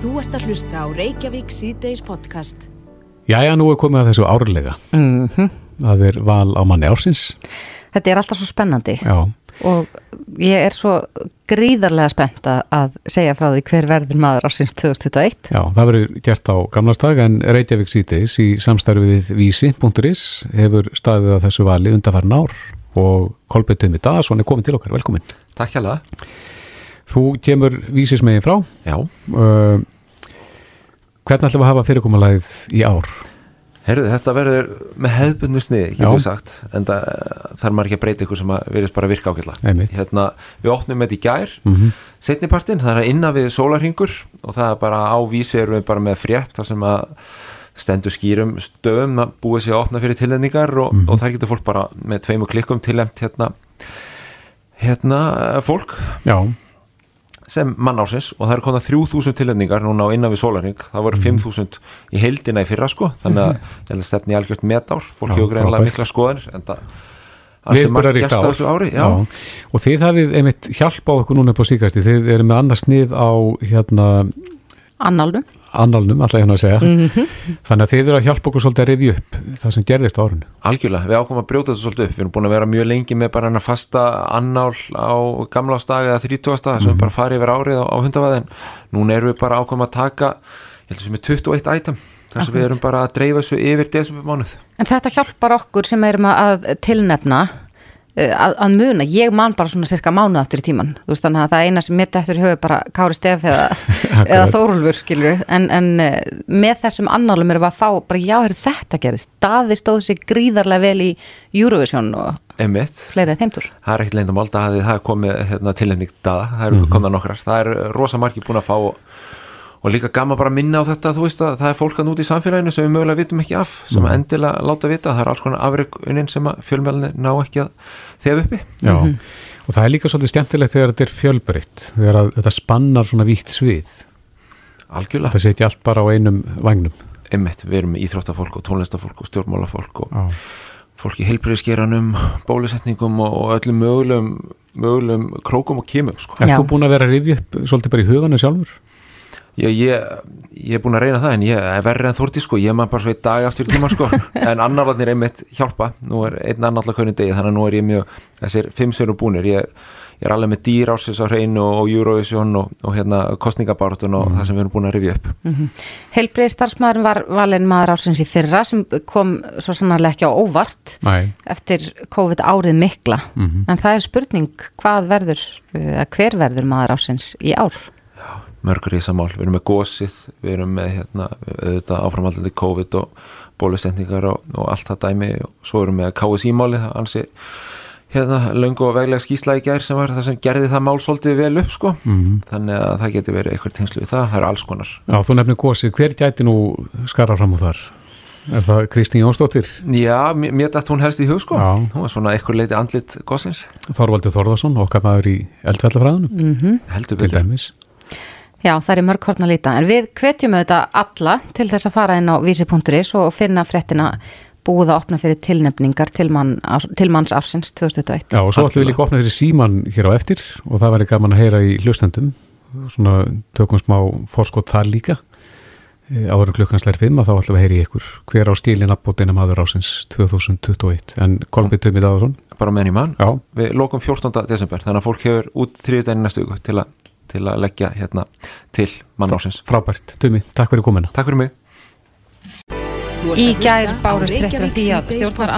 Þú ert að hlusta á Reykjavík síðdeis podcast. Jæja, nú er komið að þessu árlega. Mm Það er val á manni ársins. Þetta er alltaf svo spennandi Já, og ég er svo gríðarlega spennt að- að segja frá því hver verður maður ársins 2021. já, það verður gert á gamlastag en Reykjavík síðdeis í samstarfi við vísi.is hefur staðið að þessu vali undarfærin ár og Kolbjörn Tumi Daðarsson er komin til okkar, velkomin. Takk hjá það. Þú kemur vísismegin frá. Já. Uh, hvernig ætlum við að hafa fyrirkomulæðið í ár? Herðu, þetta verður með hefðbundu sniði, getur við sagt, en það þarf maður ekki að breyta ykkur sem að verðist bara virka. Einmitt. Hérna, við opnum þetta í gær, Mm -hmm. setnipartin, það er innan við sólarhingur og það er bara á vísi erum við bara með frétt, það sem að stendur skýrum stöðum að búið sér að opna fyrir tilendingar og, Mhm. og þar getur fólk bara með tveim og klikkum tilemt hérna, hérna fólk Já, sem mann ásins og það eru konar 3000 tilendingar núna á innan við sólarhing, það voru Mhm. 5000 í heildina í fyrra sko, þannig að ég held að stefni algjört metár, fólk Já, hefur greinlega mikla skoðanir en það við bara ríkt gerst á þessu ári, já, Og þið hafið einmitt hjálpað okkur núna upp á síkasti. Þið eru með annars snið á hérna Annálnum. Annálnum, alltaf hérna að segja. Mhm. Þannig að þið eru að hjálpa okkur svolítið að rifja upp það sem gerðist á árinu. algjörlega, við ákomum að brjóta þetta svolítið upp, við erum búin að vera mjög lengi með bara hennar fasta annál á gamla ásdag eða 30. þar Mhm. sem við bara farið yfir árið á, á hundavaðin, núna erum við bara ákomum að taka, ég held að sem er 21 item, þar sem við erum bara að dreifa þessu yfir desembermánuð. En þetta hjálpar okkur sem erum að tilnefna að, að muna, ég man bara svona cirka mánu aftur í tíman, þú veist þannig að það eina sem mitt eftir í höfu bara Kári Stef eða, eða Þórulfur skilur en, en uh, með þessum annálum erum við að fá bara já, heyrðu, þetta gerðist, Daði stóð sig gríðarlega vel í Eurovision og Einmitt. fleiri þeimtur. það er ekkert leyndamál það hefði það er komið hérna, tilhending daga, það eru Mhm. komna nokkrar. Það er rosa margir búin að fá og, líka gaman bara að minna á þetta þú veist að það er fólk að núti í samfélaginu sem við mögulega vitum ekki af, sem Mhm. endilega láta vita, það er alls konar afrikunin sem að fjölmjölni ná ekki að þefa uppi Já, og það er líka svolítið skemmtilegt þegar þetta er fjölbreytt, þegar að, þetta spannar svona vítt svið. algjörlega, Það setja allt bara á einum vagnum. einmitt, við erum íþróttafólk og tónlistafólk og stjórnmálafólk og Já. fólk í heilbriðskeranum bólusetningum og, og öllum mögulegum mögulegum krókum og kemum sko. Erst Já. þú búin að vera að rifja upp svolítið bara í huganu sjálfur? Ég, ég, ég er búin að reyna það en ég er verri en þórti sko, ég maður bara svo í dag aftur tíma sko, en annarlarnir einmitt hjálpa, nú er einn annarlar hvernig degi þannig að nú er ég mjög, þessir fimm sér búnir, ég, ég er alveg með dýr ásins á hreinu og, og Eurovision og, og hérna kostningabartun og það sem við erum búin að rifja upp. Heilbreið starfsmæðurinn var valinn maður ársins í fyrra sem kom svo sannarlega ekki á óvart Nei. eftir COVID árið mikla. Mhm. en það er spurning hvað verður eða hver verður maður ársins í ár mörgur í samál, við erum með gósið við erum með hérna, auðvitað áframhaldandi COVID og bólusendingar og, og allt það dæmi. Og svo erum við með KSI-máli, það ansi hérna, löngu og veglega skýsla í gær sem var það sem gerði það mál svolítið vel upp sko, Mhm. þannig að það geti verið eitthvað tengslu við það, það eru alls konar. Já, þú nefnir gósið, hver gæti nú skara fram úr þar? Er það Kristín Jónsdóttir, Já, mér, dætt hún helst í hug sko. Já. hún var svona eitthvað leiti andlit gósins Þorvaldur Þorðarsson, okkar maður í eldfjallafræðunum, mm heldur til betur. dæmis? Já, það er mörg hortna líta. En við hvetjum auðvitað alla til þess að fara inn á vísi.is og finna fréttina búið að opna fyrir tilnefningar til, mann, til manns ársins 2021 Já, og svo ætlum við líka að opna fyrir síman hér á eftir og það væri gaman að heyra í hlustendum, svona tökum smá forskot þar líka. E, Áður en klukkan slær 5 að þá ætlum við að heyra í ykkur. Hver á stílinn aðbótinu maður ásins 2021. En Kolbi Tummi Daðarsson, bara menn í mann, já, við lokum 14. desember þannig að fólk hefur út þriðudaginn næstu viku til, að- til að leggja hérna til mann ásins frábært. Tummi, takk fyrir komina. Takk fyrir mig. Í að gær fréttir Reykjavík af því að stjórnar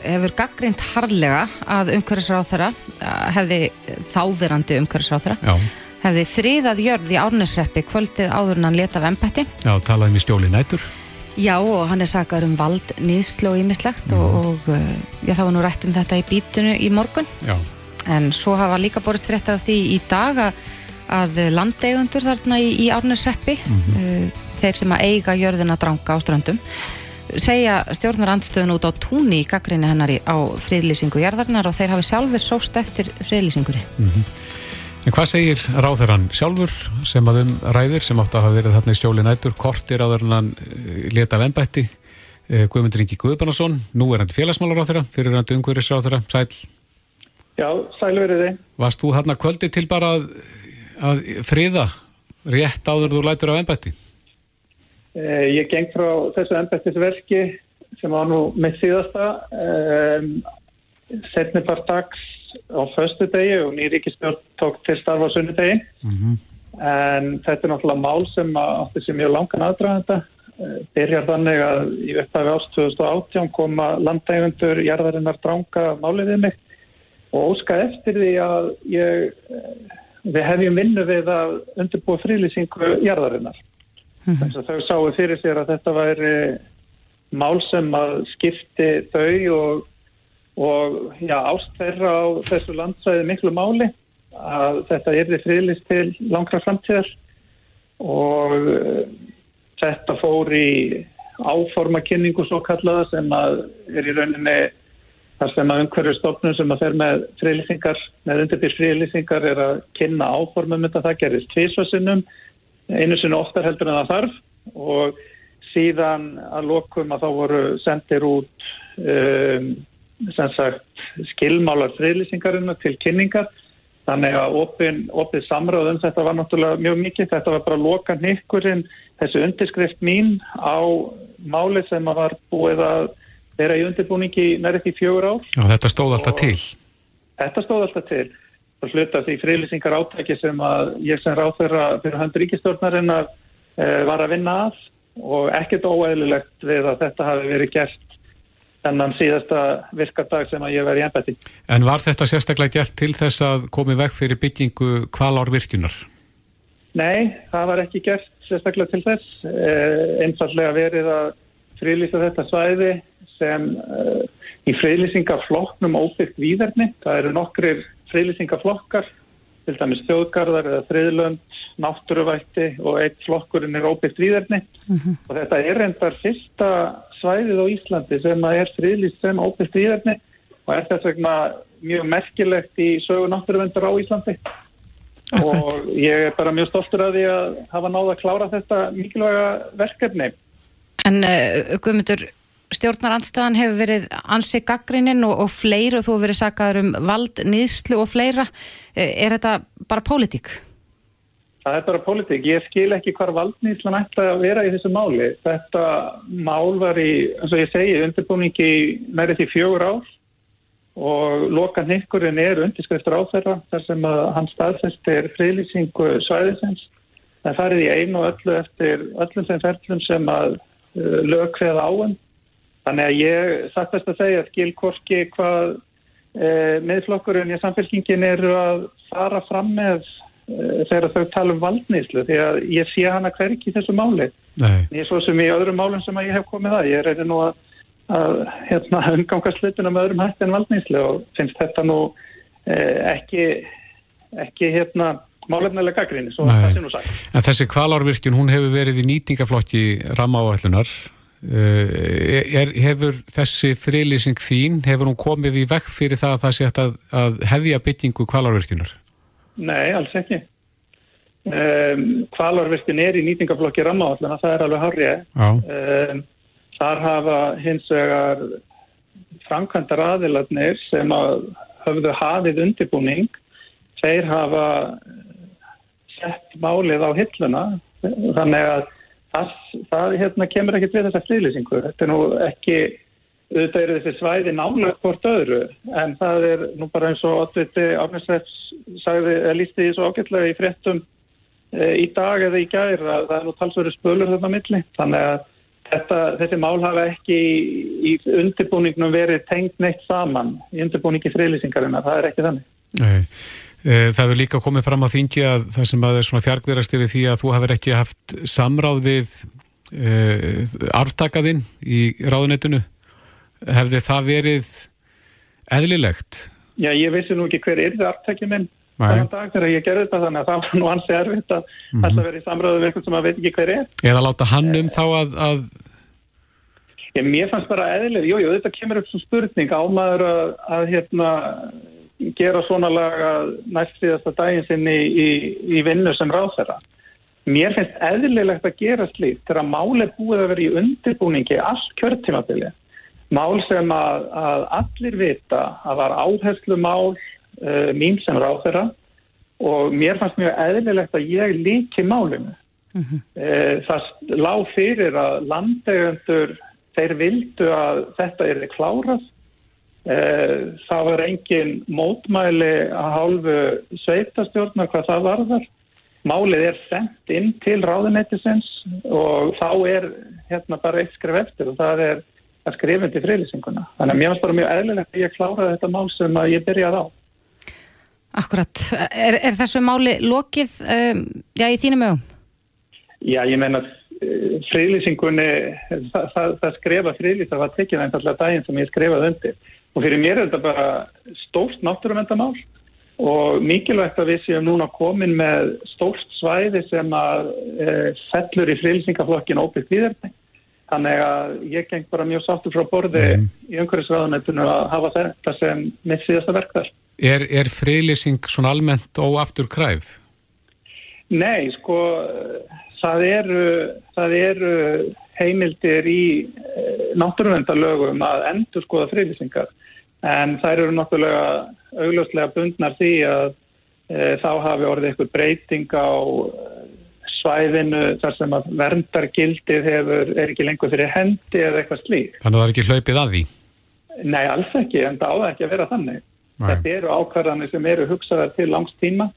hefur gaggrind harlega að umhverfisráþara hefði þáverandi umhverfisráþara Já, hefði friðað jörð í árnesreppi kvöldið áður en hann leta af embætti. Já, talaðum í stjóli nætur. Já og hann er sagðar um vald nýðslu og ímislegt og, og uh, já, það var nú rætt um þetta í bítunu í morgun. Já, en svo hafa líka borist fréttar af því í dag að, að landeigundur þarna í, í árnesreppi uh, þeir sem að eiga jörðina dranga á ströndum segja stjórnar andstöðun út á túni í gaggrinni hennar í, á friðlýsingu jarðarnar og þeir hafi sjálfur sóst eftir friðlýsingunni. En hvað segir ráðherran sjálfur sem að um ræðir sem átt að hafa verið þarna í stjóli nætur, kortir hann eh, leta af ennbætti, eh, Guðmundur Ingi Guðbanarsson, nú er hann félagsmálar ráðherra, fyrir hann umhverjus ráðherra, sæl. Já, sælu verið þið. Varst þú hann kvöldi til bara að, að friða rétt áður þú lætur á ennbætti? Eh, ég geng frá þessu ennbættisverki sem var nú með síðasta um, setni bara dags á föstu degi og nýríkisbjörn tók til starfa á sunnudegi mm -hmm. en þetta er náttúrulega mál sem átti sem mjög langan aðdraðanda Eh, byrjar þannig að í upphafi ást 2018 koma landægundur jarðarinnar dranga málið við mig og óska eftir því að ég, eh, við hefjum vinnu við að undirbúa frílýsingu jarðarinnar. Mm -hmm. Þau sáu fyrir sér að þetta væri mál sem að skipti þau og, og já, ástferra á þessu landsæði miklu máli að þetta er því frílýst til langra framtíðar og Þetta fór í áformakynningu svo kallaða sem að er í rauninni þar sem að umhverju stofnum sem að fer með frilýsingar, með undirbyrð frilýsingar er að kynna áformum þetta það gerist tvísvarsinnum, einu sinu oftar heldur en það þarf og síðan að lokum að þá voru sendir út um, sagt, skilmálar frilýsingarinnar til kynningar. Þannig að opin, opið samráðum þetta var náttúrulega mjög mikið, þetta var bara loka nikkurinn þessu undirskrift mín á máli sem að var búið að vera í undirbúningi nærið því fjögur ár. Já, þetta stóð alltaf til. Þetta stóð alltaf til. Það sluta því frílýsingar átæki sem að ég sem ráð fyrir höndur ríkistörnarinnar e, eh, var að vinna að og ekkert óæðilegt við að þetta hafi verið gert þennan síðasta virkardag sem að ég verið í ennbætti. En var þetta sérstaklega gert til þess að komi vekk fyrir byggingu kvalárvirkjunar? Nei, það var ekki gert sérstaklega til þess. Eh, einfallega verið að frílýsa þetta svæði sem eh, í frílýsingaflokknum óbyggt výðarni. Það eru nokkrir frílýsingaflokkar, til dæmis þjóðgarðar eða friðlönd, náttúruvætti og eitt flokkurinn er óbyggt výðarni. Mm -hmm. Og þetta er reyndar fyrsta svæðið á Íslandi sem er frílýst sem óbyggt výðarni og er þess vegna mjög merkilegt í sögu náttúruvendar á Íslandi og ég er bara mjög stoltur að því að hafa náða að klára þetta mikilvæga verkefni. En uh, Guðmundur, stjórnarandstæðan hefur verið ansi gaggrinnin og, og fleiri og þú hefur verið sakaður um vald, nýðslu og fleira. Uh, er þetta bara pólitík? Það er bara pólitík. Ég skil ekki hvar valdnýðslan ætla að vera í þessu máli. Þetta mál var í, eins og ég segi, undirbúningi nærið því fjögur ár og lokan hikkurinn er undirskriftur á þeirra þar sem að hann staðfestir frílýsingu svæðisins það farið í einu og öllu eftir öllum þeim ferlum sem að uh, lög hveða áum þannig að ég að segja að skil korki hvað uh, meðflokkurinn í samfélkingin eru að fara fram með uh, þegar þau tala um valdnýslu því að ég sé hana hverki í þessu máli Nei. ég er svo sem í öðrum málum sem ég hef komið að ég reynir nú að að hérna, umgangast hlutuna með öðrum hætti en valdnýslu og finnst þetta nú eh, ekki, ekki hérna, málefnilega gaggrinni. En þessi kvalárvirkjun, hún hefur verið í nýtingaflokki ramáallunar. Eh, er, hefur þessi frilýsing þín, hefur hún komið í vekk fyrir það að það sé að, að hefja byggingu kvalárvirkjunar? Nei, alls ekki. Um, kvalárvirkjun er í nýtingaflokki ramáallunar, það er alveg harrið. Um, Þar hafa hins vegar framkvæmdar aðiladnir sem að höfðu hafið undirbúning, þeir hafa sett málið á hilluna, þannig að það, það hérna, kemur ekkert við þessa flýlýsingu. Þetta er nú ekki, auðvitað eru þessi svæði nálega hvort öðru, en það er nú bara eins og Otviti sagði, lísti því svo ágætlega í fréttum e, í dag eða í gæri að það er nú talsverður spölur þarna milli, þannig að Þetta, þessi mál hafa ekki í, í undirbúningnum verið tengt neitt saman í undirbúningi friðlýsingarina, það er ekki þannig. Nei. Eh, það hefur líka komið fram á þingi að það sem að er svona fjarkverðast yfir því að þú hefur ekki haft samráð við e, arftakaðinn í ráðunettinu. Hefði það verið eðlilegt? Já, ég vissi nú ekki hver er það arftakið minn þannig dag þegar ég gerði þetta þannig að það var nú hansi erfitt að mm -hmm. vera í samröðu við eitthvað sem maður veit ekki hver er Eða láta hann um þá að, að... Ég, Mér fannst bara eðlir Jújú, þetta kemur upp svo spurning ámaður að, að hérna, gera svona laga næst síðasta daginn sinni í, í, í vinnu sem ráð þeirra Mér finnst eðlilegt að gera slíkt þegar mál er búið að vera í undirbúningi allt kjörtímabili mál sem að, að allir vita að var áherslu mál uh, mín sem ráð þeirra og mér fannst mjög eðlilegt að ég líki málinu. Mm -hmm. Það lág fyrir að landegjöndur, þeir vildu að þetta er klárað. Það var engin mótmæli að hálfu sveitastjórna hvað það varðar. Málið er sendt inn til ráðunættisins og þá er hérna bara eitt skrif eftir og það er að skrifindi friðlýsinguna. Þannig að mér finnst bara mjög eðlilegt að ég kláraði þetta mál sem að ég byrjaði á. Akkurat. Er, er þessu máli lokið um, já, í þínum ögum? Já, ég menna friðlýsingunni, það, það, það skrifa friðlýs það var tekið einfallega daginn sem ég skrifaði undir og fyrir mér er þetta bara stórt náttúruvendamál og mikilvægt að við séum núna komin með stórt svæði sem að e, fellur í friðlýsingaflokkin óbyggt viðerni. Þannig að ég geng bara mjög sáttur frá borði mm. í umhverfisraðanættinu að hafa þetta sem mitt síðasta verkðar. Er, er friðlýsing svona almennt óaftur kræf? Nei, sko, það eru, það eru heimildir í e, náttúruvendalögum að endur skoða friðlýsingar en þær eru náttúrulega augljóslega bundnar því að e, þá hafi orðið eitthvað breyting á svæðinu þar sem að verndargildið hefur, er ekki lengur fyrir hendi eða eitthvað slík. Þannig að það er ekki hlaupið að því? Nei, alls ekki, en það áða ekki að vera þannig. Nei. Þetta eru ákvarðanir sem eru hugsaðar til langs tíma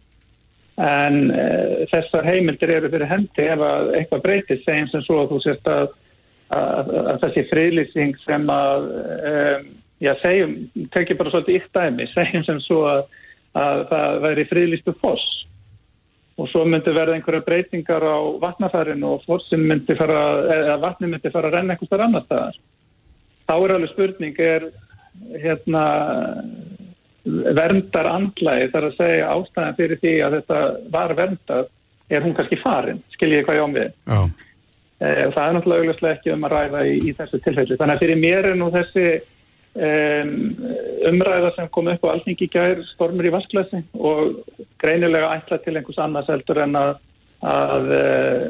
en e, þessar heimildir eru fyrir hendi ef að eitthvað breytist segjum sem svo að þú sést að, að, að þessi friðlýsing sem að e, já, segjum, tekið bara svolítið ykt dæmi, segjum sem svo að, að það væri friðlýstu foss og svo myndi verða einhverja breytingar á vatnafærinu og fossin myndi fara, eða vatni myndi fara að renna einhver starf annar staðar. Þá er alveg spurning, er hérna verndar andlægi þar að segja ástæðan fyrir því að þetta var verndar, er hún kannski farin, skiljið hvað ég ám við. E, það er náttúrulega augljóslega ekki um að ræða í, í þessu tilfelli. Þannig að fyrir mér er nú þessi um, umræða sem kom upp á alþingi gær stormur í vasklösi og greinilega ætla til einhvers annars heldur en að, að uh,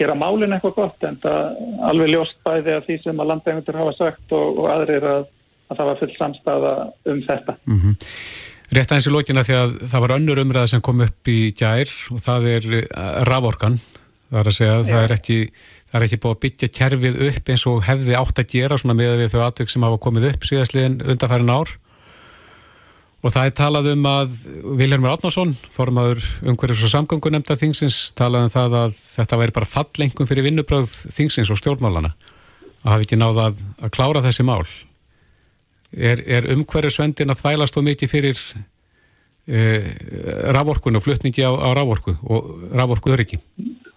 gera málinn eitthvað gott en það alveg ljóst bæði að því sem að landeigundur hafa sagt og, og aðrir að, að það var full samstafa um þetta. Mm -hmm. Rétt aðeins í lókina því að það var önnur umræða sem kom upp í gær og það er raforkan. Það er að segja að það er ekki það er ekki búið að byggja kerfið upp eins og hefði átt að gera svona með við þau atvökk sem hafa komið upp síðastliðin undarfærin ár og það er talað um að Vilhelmur Átnarsson, formadur umhverjus og samgöngu nefnda þingsins talað um það að þetta væri bara fallengum fyrir vinnubröð þingsins og stjórnmálana að hafi ekki náða að, að klára þessi mál er, er umhverjusvendin að þvælast og mikið fyrir e, raforkun og flutningi á, á raforku og raforku öryggi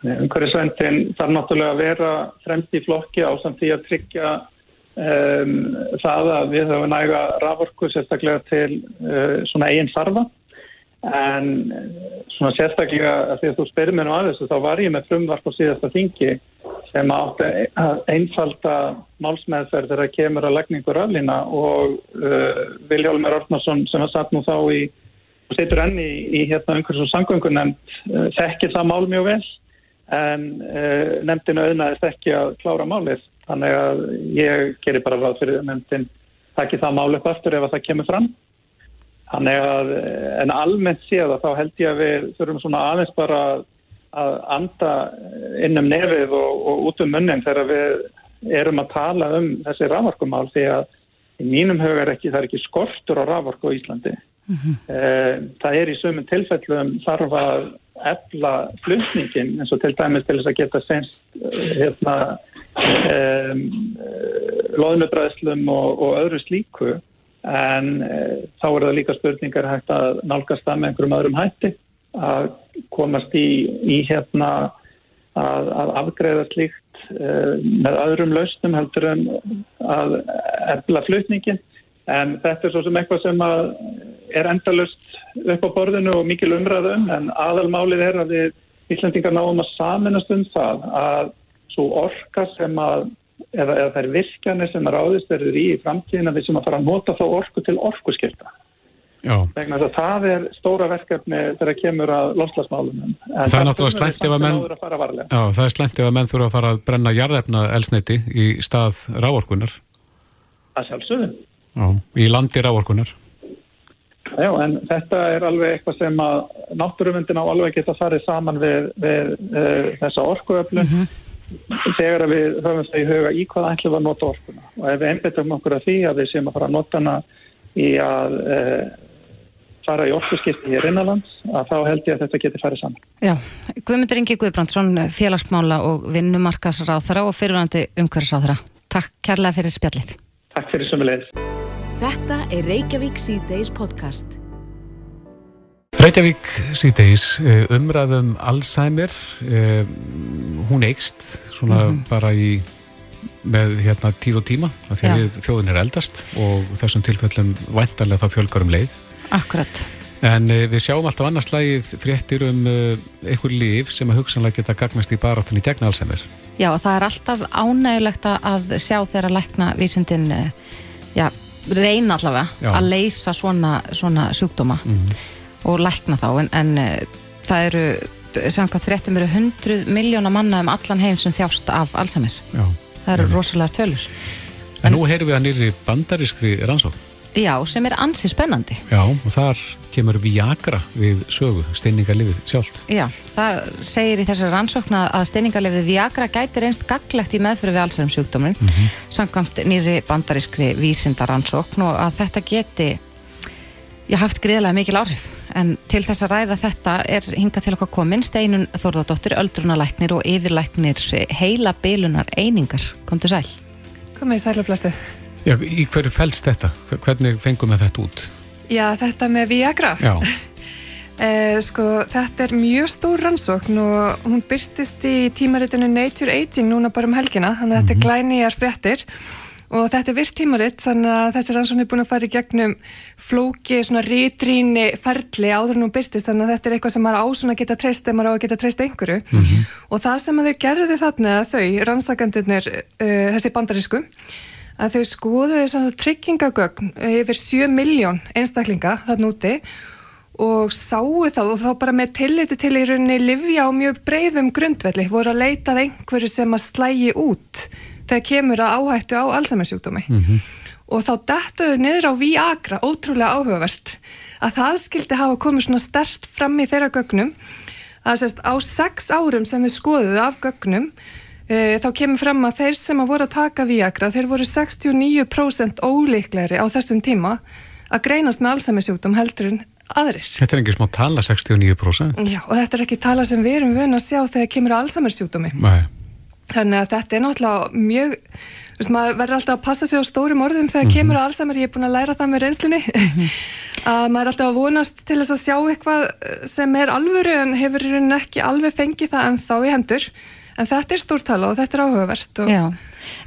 Umhverfisvendin þarf náttúrulega að vera fremst í flokki á samt því að tryggja um, það að við höfum næga raforku sérstaklega til uh, svona eigin sarfa en svona sérstaklega að því að þú spyrir mér nú að þessu þá var ég með frumvarp á síðasta þingi sem átti að einfalda málsmeðferð þegar það kemur að lagningur aflýna og uh, Viljálmur Ornarsson sem var satt nú þá í og setur enni í, í hérna umhverfis og sangöngunemnd uh, þekkir það mál mjög vel. En uh, nefndinu auðnaðist ekki að klára málið. Þannig að ég gerir bara ráð fyrir nefndin takki það málið upp aftur ef það kemur fram þannig að en almennt séð að þá held ég að við þurfum svona aðeins bara að anda innum nefið og, og út um munnin þegar við erum að tala um þessi raforkumál því að í mínum hög er ekki, það er ekki skortur á raforku á Íslandi mm -hmm. það er í sömum tilfellum þarf að efla flutningin eins og til dæmis til þess að geta senst eh, hérna um, loðnubræðslum og, og öðru slíku en uh, þá er það líka spurningar hægt að nálgast það með einhverjum öðrum hætti að komast í, í hérna að, að afgreða slíkt uh, með öðrum lausnum heldur en að efla flutningin en þetta er svo sem eitthvað sem er endalust upp á borðinu og mikil umræðum en aðalmálið er að við Íslandingar náum að saminast um það að svo orka sem að eða, eða þær virkjanir sem að ráðist verður í í framtíðin að við sem að fara að nota þá orku til orkuskilta. Vegna þess að það er stóra verkefni þegar það kemur að loslasmálunum. Það er náttúrulega slemt ef að menn já, það er slemt ef að menn þurfa að fara að brenna jarðefna elsneiti í stað ráorkunar. Það sjálfsögum. Já, í landi ráorkunar. Já, en þetta er alveg eitthvað sem að náttúruvendin á alveg geta farið saman við, við uh, þessa orkuöflun mm -hmm. Þegar við höfum það í huga í hvað ætlum við að nota orkuna og ef við einbetum okkur að því að við séum að fara að nota hana í að uh, fara í orkuskipti hér innanlands að þá held ég að þetta geti farið saman. Já, Guðmundur Ingi Guðbrandsson, félagsmála og vinnumarkasráþara og fyrirvænandi umhverfisráþara. Takk kærlega fyrir spjallið. Takk fyrir sömulegis. Þetta er Reykjavík C-Days podcast. Reykjavík C-Days eh, umræðum Alzheimer eh, hún eikst svona mm -hmm. bara í með hérna tíð og tíma þegar þjóðin er eldast og þessum tilfellum væntalega þá fjölgar um leið Akkurat En uh, við sjáum alltaf annars lagið fréttir um einhver líf sem að hugsanlega geta gagnast í barátunni gegn Alzheimer Já, það er alltaf ánægulegt að sjá þeirra lækna vísindin já, reyna allavega Já. að leysa svona, svona sjúkdóma mm -hmm. Og lækna þá en, en uh, það eru samkvæmt fréttum eru 100 miljóna manna um allan heim sem þjást af Alzheimer. Já. það eru rosalega tölur. En, en nú heyrum við að nýri bandarískri rannsók Já, sem er ansi spennandi. Já, og þar kemur Viagra við sögu, steiningarlifið sjálft. Já, það segir í þessari rannsókna að steiningarlifið Viagra gæti reynst gaglegt í meðfyrir við allsærum sjúkdómin mm -hmm. samkvæmt nýri bandarískri vísindarannsókn og að þetta geti já, haft greiðlega mikil áhrif en til þess að ræða þetta er hinga til okkar komin Steinun Þórðardóttir, öldrunalæknir og yfirlæknir heila bilunar einingar kom til sæl Komið í sælublöstu Já, í hverju fælst þetta? Hvernig fengum við þetta út? Já, þetta með Viagra. Já. eh, sko, þetta er mjög stór rannsókn og hún byrtist í tímaritinu Nature Aging núna bara um helgina, þannig að mm -hmm. þetta er mhm. glænýjar fréttir og þetta er virt tímaritt þannig að þessi rannsókn er búin að fara í gegnum flóki, svona rítríni ferli áður en hún byrtist, þannig að þetta er eitthvað sem maður ásuna að geta treyst eða maður á að geta treyst einhverju mm -hmm. og það sem að þau gerðu þarna þau, rannsakandirnir, uh, þessi bandarísku að þau skoðu þess tryggingagögn yfir 7 miljón einstaklinga þarna úti og sáu þá og þá bara með tilliti til í rauninni livja á mjög breyðum grundvelli voru að leitað einhverju sem að slægi út þegar kemur að áhættu á Alzheimer-sjúkdómi mm -hmm. og þá dættuðu niður á Viagra, ótrúlega áhugavert að það skildi hafa komið svona stert fram í þeirra gögnum að sérst á sex árum sem við skoðuðu af gögnum e, þá kemur fram að þeir sem að voru að taka Viagra, þeir voru 69% ólíklegri á þessum tíma að greinast með Alzheimer-sjúkdóm heldur en aðrir. Þetta er ekki smá tala 69%? Já, og þetta er ekki tala sem við erum vöna að sjá þegar kemur Alzheimer-sjúkdómi. Nei. Þannig að þetta er náttúrulega mjög Þú veist, maður verður alltaf að passa sig á stórum orðum þegar mm -hmm. kemur að Alzheimer, ég er búin að læra það með reynslunni, mm -hmm. að maður er alltaf að vonast til þess að sjá eitthvað sem er alvöru en hefur ekki alveg fengið það en þá í hendur en þetta er stórtala og þetta er áhugavert og...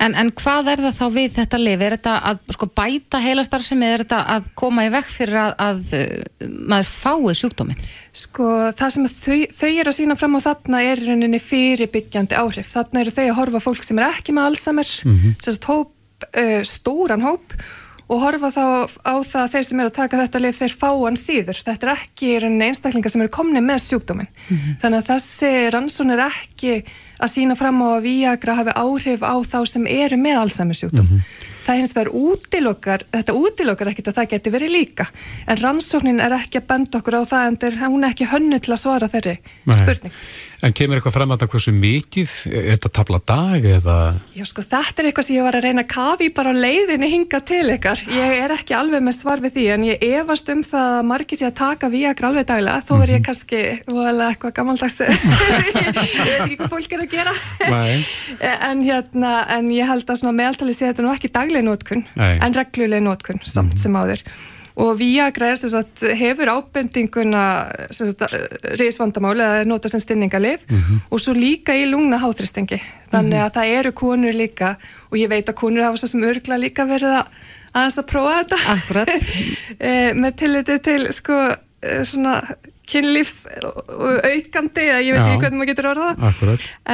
en, en hvað er það þá við þetta lif? Er þetta að sko, bæta heilastar sem er þetta að koma í vekk fyrir að, að uh, maður fái sjúkdóminn? Sko það sem þau, þau eru að sína fram á þarna er rauninni fyrirbyggjandi áhrif þarna eru þau að horfa fólk sem er ekki með Alzheimer mm -hmm. hóp, uh, stóran hóp og horfa þá á það að þeir sem eru að taka þetta lif þeir fá hann síður. Þetta er ekki einstaklingar sem eru komni með sjúkdóminn. Mm -hmm. Þannig að þessi rannsón er ekki að sína fram á að Viagra hafi áhrif á þá sem eru með Alzheimer sjúkdóm. Mm -hmm. Það hins vegar útilokkar, þetta útilokkar ekkit að það geti verið líka. En rannsóknin er ekki að benda okkur á það en hún er ekki hönnu til að svara þeirri Nei. spurning. En kemur eitthvað fram að það hversu mikið, er þetta tabla dag eða? Já sko þetta er eitthvað sem ég var að reyna að kafi bara á leiðinni hinga til ykkar. Ég er ekki alveg með svar við því en ég efast um það að margir sé að taka viagra alveg daglega. Þó er ég mhm. kannski eitthvað gammaldags, ég veit ekki hvað fólk er að gera. en, hérna, en ég held að meðaltali sé þetta nú ekki dagleg nótkunn en regluleg nótkunn samt mm -hmm. sem áður og Viagra er, sagt, hefur ábendinguna reysvandamáli að nota sem stinningalif mm -hmm. og svo líka í lungna háþristingi þannig að mm -hmm. það eru konur líka. Og ég veit að konur hafa svo sem örgla líka verið að aðeins að prófa þetta. Eh, með tilliti til sko eh, svona kynlífs aukandi eða ég veit ekki hvernig maður getur orða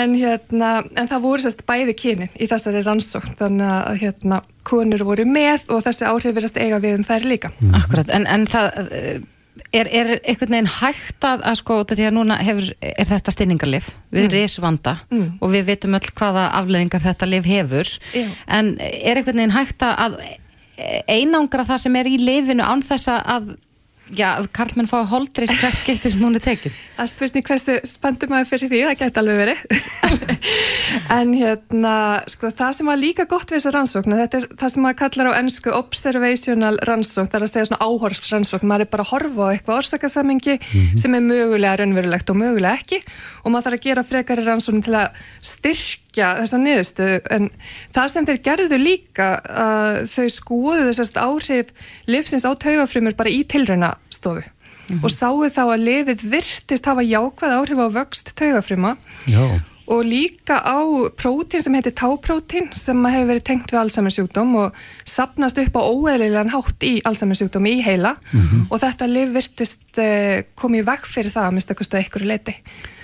en, hérna, en það voru sérst bæði kynin í þessari rannsókn þannig að hérna, konur voru með og þessi áhrif verðast eiga við um þær líka mm. Akkurat, en, en það er, er einhvern veginn hægt að, að sko, því að núna hefur, er þetta styrningarlif við mm. risvanda mm. og við veitum öll hvaða afleðingar þetta lif hefur Já. en er einhvern veginn hægt að einangra það sem er í lifinu án þess að Já, Karlmann fá holdreis hvert skipti sem hún er tekið. Það spurning hversu spandum maður fyrir því, það geta alveg verið. en hérna, sko, það sem var líka gott við þessa rannsókn, þetta er það sem maður kallar á ennsku observational rannsókn, það er að segja svona áhorfsrannsókn, maður er bara að horfa á eitthvað orsakasamengi mm -hmm. sem er mögulega raunverulegt og mögulega ekki og maður þarf að gera frekari rannsókn til að styrkja þessa niðurstöðu en það sem þeir gerðu líka uh, þau skoðu þessast áhrif livsins á taugafrumur bara í tilrauna stofu mm -hmm. og sáu þá að lifið virtist hafa jákvæð áhrif á vöxt taugafruma Já. og líka á prótín sem heitir táprótín sem hefur verið tengt við Alzheimer sjúkdóm og sapnast upp á óeðlilegan hátt í Alzheimer sjúkdóm í heila mm -hmm. og þetta liv virtist uh, komið vekk fyrir það að mista eitthvað leiti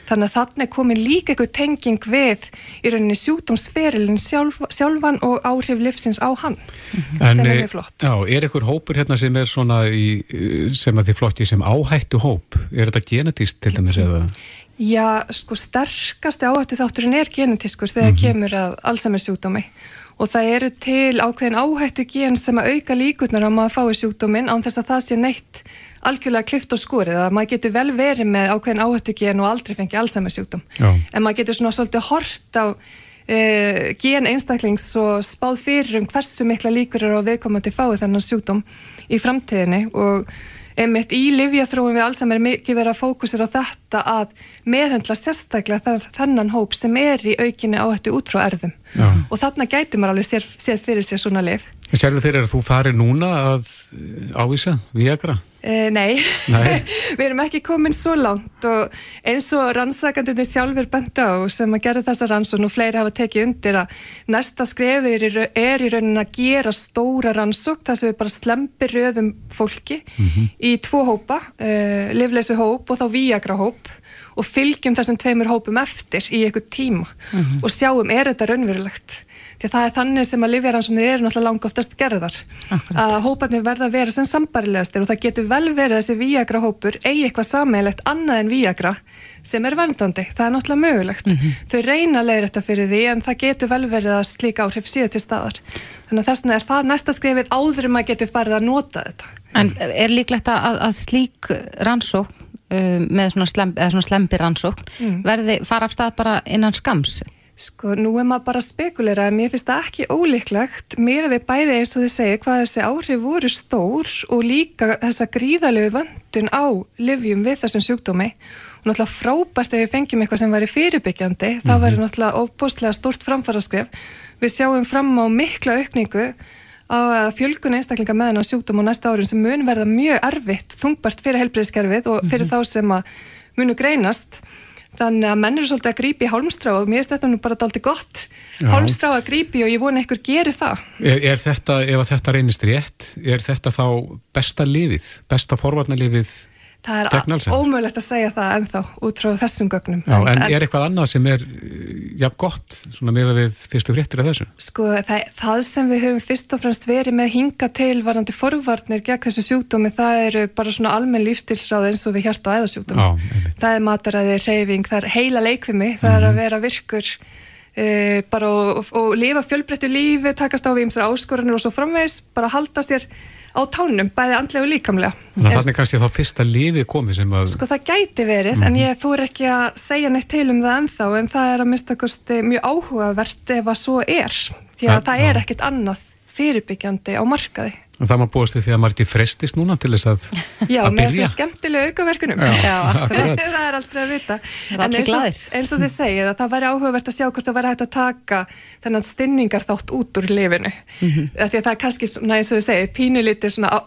þannig að þannig komin líka eitthvað tenging við í rauninni sjúkdómsferilin sjálf, sjálfan og áhrif livsins á hann mhm. en, sem er mjög flott Já, er eitthvað hópur hérna sem er svona í, sem að þið flotti sem áhættu hóp er þetta genetist til dæmis eða? Já, sko sterkasti áhættu þátturinn er genetiskur þegar mm -hmm. kemur að Alzheimer sjúkdómi og það eru til ákveðin áhættu gen sem að auka líkurnar á maður að fái sjúkdóminn án þess að það sé neitt algjörlega klift og skorið að maður getur vel verið með ákveðin áhættu gen og aldrei fengið Alzheimer sjúkdóm Já. en maður getur svona svolítið hort á uh, gen einstaklings og spáð fyrir um hversu mikla líkur eru á viðkomandi fáið þennan sjúkdóm í framtíðinni og einmitt í livjathróum við Alzheimer mikið verið að fókusir á þetta að meðhendla sérstaklega þennan hóp sem er í aukinni áhættu út frá erðum Já. og þarna gæti maður alveg sér, sér fyrir sér svona liv Sérðu fyrir að þú farir núna að ávísa Viagra? Uh, nei, nei. við erum ekki komin svo langt og eins og rannsakandunni sjálfur benda á sem að gera þessa rannsókn og fleiri hafa tekið undir að næsta skrefið er, er í raunin að gera stóra rannsókn þar sem við bara slempir röðum fólki mm -hmm. í tvo hópa, uh, livleysu hóp og þá Viagra hóp og fylgjum þessum tveimur hópum eftir í einhver tíma mm -hmm. og sjáum er þetta raunverulegt því það er þannig sem að livjaransóknir eru náttúrulega langa oftast gerðar Akkurat. að hóparnir verða að vera sem sambarilegastir og það getur vel verið að þessi Viagra hópur eigi eitthvað sameilegt annað en Viagra sem er vendandi, það er náttúrulega mögulegt mm -hmm. þau reyna leiða þetta fyrir því en það getur vel verið að slíka áhrif síðu til staðar þannig að þess vegna er það næsta skrifið áður um að getur farið að nota þetta En er líklegt að, að slík rannsókn um, með svona, slem, svona slempi rannsókn mm. verði fara af stað bara innan skams? Sko, nú er maður bara að spekulera en mér finnst það ekki ólíklegt með við bæði eins og þið segja hvað þessi áhrif voru stór og líka þessa gríðalegu vöndun á livjum við þessum sjúkdómi og náttúrulega frábært ef við fengjum eitthvað sem væri fyrirbyggjandi, mm -hmm. það væri náttúrulega óbústlega stort framfaraskref. Við sjáum fram á mikla aukningu á fjölgun einstaklinga með hennar sjúkdóm á næsta árin sem mun verða mjög erfitt, þungbart fyrir helbriðskerfið og fyrir mm -hmm. þá sem að munu greinast þannig að menn eru svolítið að grípi hálmstrá og mér finnst þetta nú bara daldi gott Já. hálmstrá að grípi og ég vona einhver gerir það er, er þetta, ef þetta reynist rétt er þetta þá besta lifið besta forvarnalifið Það er ómögulegt að segja það ennþá út frá þessum gögnum. Já, en, en er eitthvað annað sem er jafn gott svona með að við fyrstu fréttir af þessu? Sko það, það sem við höfum fyrst og fremst verið með hinga til varandi forvarnir gegn þessu sjúkdómi það eru bara svona almenn lífstilsráð eins og við hjarta á æðasjúkdómi. Það er mataræði, reyfing, það er heila leikvimi, það mm -hmm. er að mhm. vera virkur uh, bara og, og, og lifa fjölbreyttu lífi, takast á við ymsar áskoranir og svo framvegs, bara halda sér á tánum, bæði andlega og líkamlega. Þannig að það er kannski þá fyrsta lífið komið sem að... Sko það gæti verið, mm -hmm. en mhm. ég þú er ekki að segja neitt til um það ennþá, en það er að mista kosti mjög áhugavert ef að svo er, því að það, það er ekkit annað fyrirbyggjandi á markaði. Það maður búist því að maður er frestist núna til þess að, Já, að. Já, með þessum skemmtilegu aukaverkunum. Já, Já það er aldrei að vita. Það er allir glæðir. Eins og þið segið að það væri áhugavert að sjá hvort það væri hægt að taka þennan stinningar þátt út úr lifinu. Mm -hmm. Því að það er kannski, svona, eins og þið segið, pínulítið svona, á,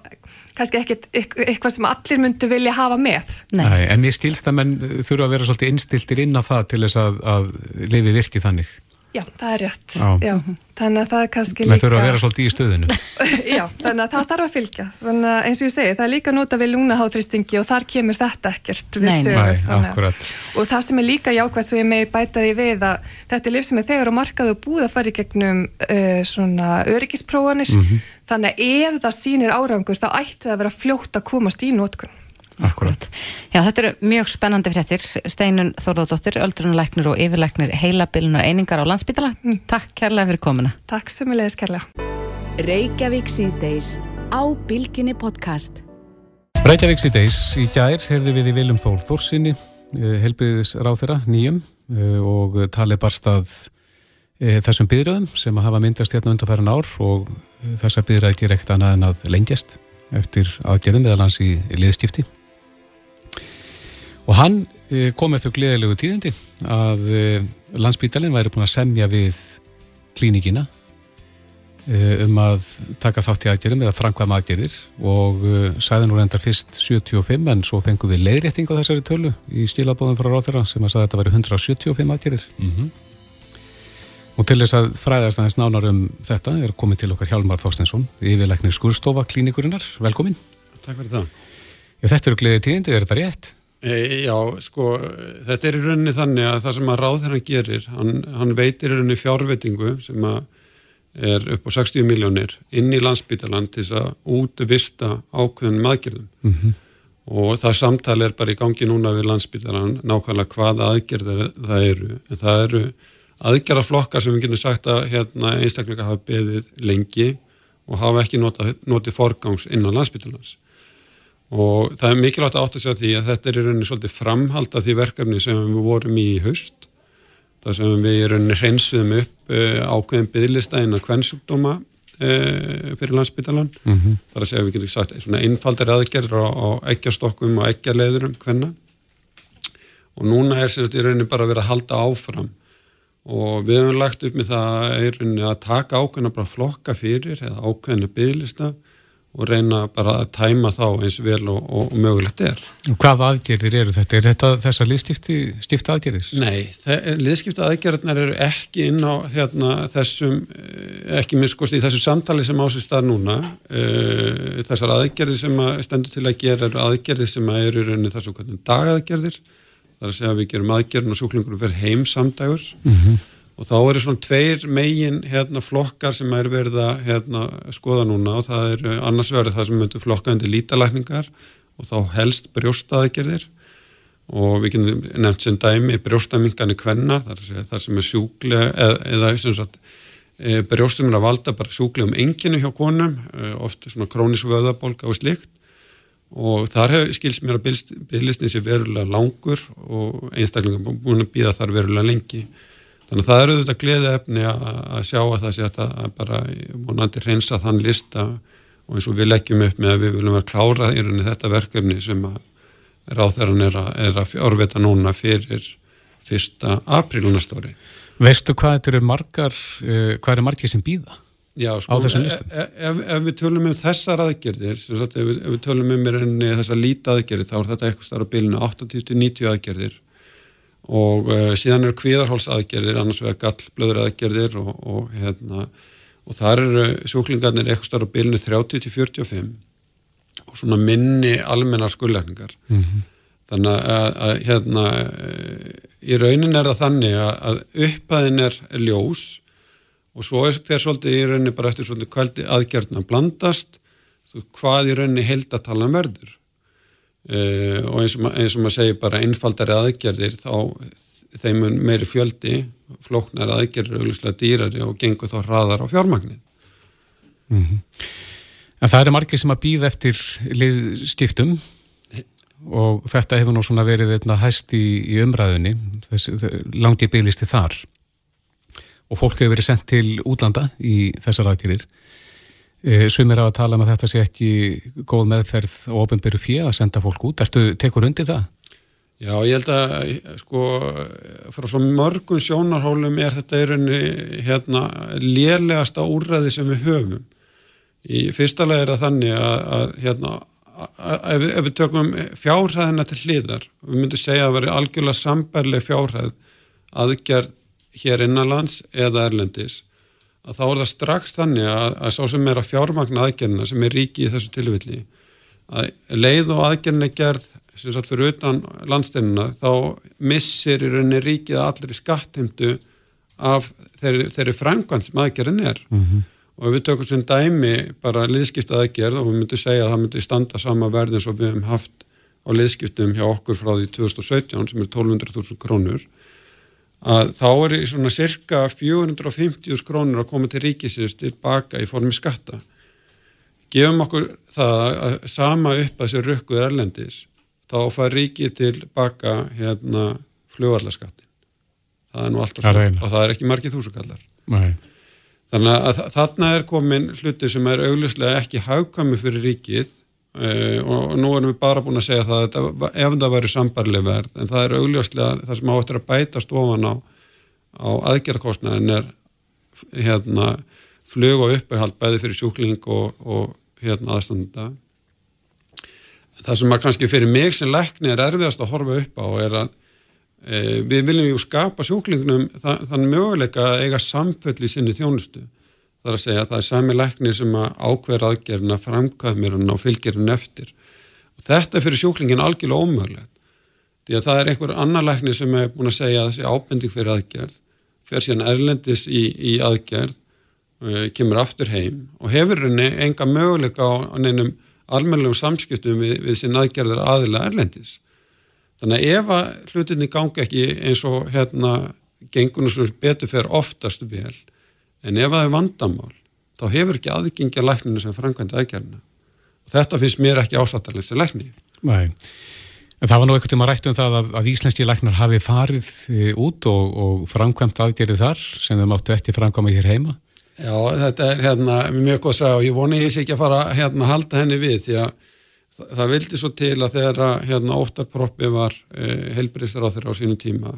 kannski ekkit eitthvað sem allir myndu vilja hafa með. Nei. Nei, en ég skilst að menn þurfa að vera svolítið innstiltir inn á það til þess að, að lifi virki þannig. Já, það er rétt. Já. Já, þannig að það er kannski líka... Það þurfa að vera svolítið í stöðinu. Já, þannig að það þarf að fylgja. Þannig að eins og ég segi, það er líka nota við lúnaháþristingi og þar kemur þetta ekkert við sögur. Nei, akkurat. Og það sem er líka jákvæmt svo ég megi bætaði við að þetta er lif sem er þegar á markaðu og búið að fara í gegnum uh, svona öryggisprófanir. Mm -hmm. Þannig að ef það sýnir árangur þá ætti það að vera fljótt að komast í nótkunn. Akkurat. Já, þetta eru mjög spennandi fréttir. Steinun Þorðardóttir, öldrunarleiknir og yfirleiknir heilabilunar einingar á landsbytala. Mm. Takk kærlega fyrir komuna. Takk sem við leiðis kærlega. Reykjavík síðdeis á Bilginni podcast. Reykjavíks í deis í gær herði við í Viljum Þór Þórsinni, eh, helbriðis ráþyra nýjum eh, og talið barstað eh, þessum byrjöðum sem að hafa myndast hérna undanfæran ár og þessa byrjöði ger ekkert annað en að lengjast eftir aðgerðum eða lands í liðskipti. Og hann kom með þau gleðilegu tíðindi að landsbítalinn væri búin að semja við klínikina Eh, um að taka þátt í aðgerðum eða framkvæma aðgerðir. Og sæði nú reyndar fyrst 75 en svo fengum við leiðrétting á þessari tölu í stílabóðum frá ráþurra sem að sagði að þetta væri 175 aðgerðir. Mm -hmm. og til þess að fræðast aðeins nánar um þetta er komið til okkar Hjálmar Þorstensson yfirleiknir Skurstofa klínikurinnar, velkomin. Takk fyrir það. Já, Þetta eru gleðið tíðindi, er þetta rétt? E, já, sko, þetta er í rauninni þannig að það sem að ráðherran gerir hann, hann veitir í rauninni fjárveitingu sem er upp á 60 miljónir inn í landsbytalan til þess að útvista ákveðin maðgjörðum mm -hmm. og það samtali er bara í gangi núna við landsbytalan nákvæmlega hvaða aðgerðar það eru. En það eru aðgerðarflokkar sem við getum sagt að hérna, einstaklega hafa beðið lengi og hafa ekki notið forgangs innan landsbytalans og það er mikilvægt að segja því að þetta er í rauninni svolítið framhald af því verkefni sem við vorum í haust þar sem við í rauninni hreinsuðum upp uh, ákveðin byggðlista innan kvennsjúkdóma uh, fyrir landsbytalan mm -hmm. þar að segja við getum sagt svona einfaldar aðgerður á, á ekkjastokkum og ekkjarleiðurum hvenna og núna er þetta í rauninni bara að vera að halda áfram. Og við hefum lagt upp með það rauninni að taka ákveðina bara flokka fyrir eða ákveðina byggðlista og reyna bara að tæma þá eins vel og, og mögulegt er. Hvað aðgerðir eru þetta? Er þetta þessar liðskipta aðgerðir? Nei, liðskipta aðgerðirnar eru ekki inn á hérna, þessum, eh, ekki miskost í þessu samtali sem ásist að núna. Eh, þessar aðgerðir sem að stendur til að gera eru aðgerðir sem að eru í rauninni þessu dagaðgerðir. Það er að segja að við gerum aðgerðin og sjúklingur verður heim samdægur. Mm -hmm og þá eru svona tveir megin hérna, flokkar sem er verið að hérna, skoða núna og það er annars verið það sem myndur flokkaðandi lítalækningar og þá helst brjóstaðegjörðir og við kynum nefnt sem dæmi brjóstamingarnir kvennar þar sem er sjúklega eða, eða sagt e, brjóstum er að valda bara sjúklega um enginu hjá konum e, ofta svona krónisk vöðabólka og slikt og þar hef, skils mér að bygglistin sé verulega langur og einstaklingar búin að býða þar verulega lengi Þannig að það eru þetta gleði efni að sjá að það sé að bara vonandi reynsa þann lista og eins og við leggjum upp með að við viljum vera klára í rauninni þetta verkefni sem að ráþæran er að, er að fjárveta núna fyrir fyrsta aprílunastóri. Veistu hvað þetta eru margar, uh, hvað eru margir sem býða Já, sko, á þessum listum? Ef, e, ef, ef við tölum um þessar aðgerðir, sagt, ef, við, ef við tölum um þessar lítið aðgerðir, þá er þetta eitthvað starf á bilinu 80-90 aðgerðir og uh, síðan eru kvíðarhólsaðgerðir annars vegar gallblöðuraðgerðir og, og, hérna, og þar eru sjúklingarnir eitthvað starf á bilinu 30-45 og svona minni almennar skullækningar mm -hmm. þannig að, að hérna í raunin er það þannig að, að upphæðin er, ljós og svo er fyrir svolítið í raunin bara eftir svolítið kvældi aðgerðna blandast hvað í raunin held að tala um verður Uh, og eins og, eins og maður segir bara einfaldari aðgerðir þá þeim meiri fjöldi flóknar aðgerðir auðvitað dýrari og gengur þá hraðar á fjármagnir mm -hmm. En það eru margir sem að býða eftir liðstiftum og þetta hefur nú svona verið einna hæst í, í umræðinni langt í bygglisti þar. Og fólk hefur verið sendt til útlanda í þessar aðgerðir sumir á að tala um að þetta sé ekki góð meðferð og ofinbyrju fyrir að senda fólk út. Erstu tekur undir það? Já, ég held að sko, frá svo mörgum sjónarhólum er þetta í rauninni hérna, lélegasta úrræði sem við höfum. Í fyrsta lega er það þannig að, að hérna, ef, ef við tökum fjárhæðina til hlýðar, við myndum segja að veri algjörlega sambærleg fjárhæð aðgerð hér innanlands eða erlendis að þá er það strax þannig að, að sá sem er að fjármagna aðgerðina sem er ríki í þessu tilvilli að leið og aðgerðin er gerð sem sagt fyrir utan landsteinuna þá missir í rauninni ríkið allir í skattheimtu af þeirri, þeirri framkvæmt sem aðgerðin er mm -hmm. og við tökum sem dæmi bara liðskipt aðgerð og við myndum segja að það myndi standa sama verð eins og við hefum haft á liðskiptum hjá okkur frá því 2017 sem er 1200.000 krónur að þá er svona cirka 450 skrónur að koma til ríkisins tilbaka í formi skatta. gefum okkur það að sama upp að þessi rökkuður erlendis þá fær ríkið til baka hérna fljóðallarskattin það er nú allt og svo og það er ekki margið þúsugallar þannig að þarna er komin hluti sem er auglustlega ekki hagkvæmi fyrir ríkið uh, og nú erum við bara búin að segja það að ef það væri sambarleg verð en það er auglustlega það sem áttur að bætast ofan á, á aðgerðarkostnaðin er hérna flug og uppehald bæði fyrir sjúkling og, og hérna aðstanda það sem að kannski fyrir mig sem lækni er erfiðast að horfa upp á er að e, við viljum ju skapa sjúklingnum það, þannig möguleika að eiga samfell í sinni þjónustu þar að segja að það er sami lækni sem að ákveður aðgerðina framkvæðmir og fylgir hann eftir og þetta er fyrir sjúklingin algjörlega ómögulegt því að það er einhver annar lækni sem er búin að segja að þessi ábending fyrir aðgerð fer síðan erlendis í, í aðgerð uh, kemur aftur heim og hefur henni enga möguleika á neinum almennlegum samskiptum við, við sín aðgerðar aðila erlendis. Þannig að ef að hlutinni gangi ekki eins og hérna gengunum sem betur fer oftast vel en ef það er vandamál þá hefur ekki aðgengja lækninu sem framkvæmdi aðgerðina. Og þetta finnst mér ekki ásattarlega sem lækni. Nei. En það var nú eitthvað til maður rætt um það að, að íslenski læknar hafi farið e, út og, og framkvæmt aðgerið þar sem þeim áttu eftir framkvæma hér heima? Já, þetta er hérna mjög góð að segja og ég voni ég sé ekki að fara hérna að halda henni við því að það, það vildi svo til að þegar hérna óttarproppi var e, helbriðstur á þeirra á sínu tíma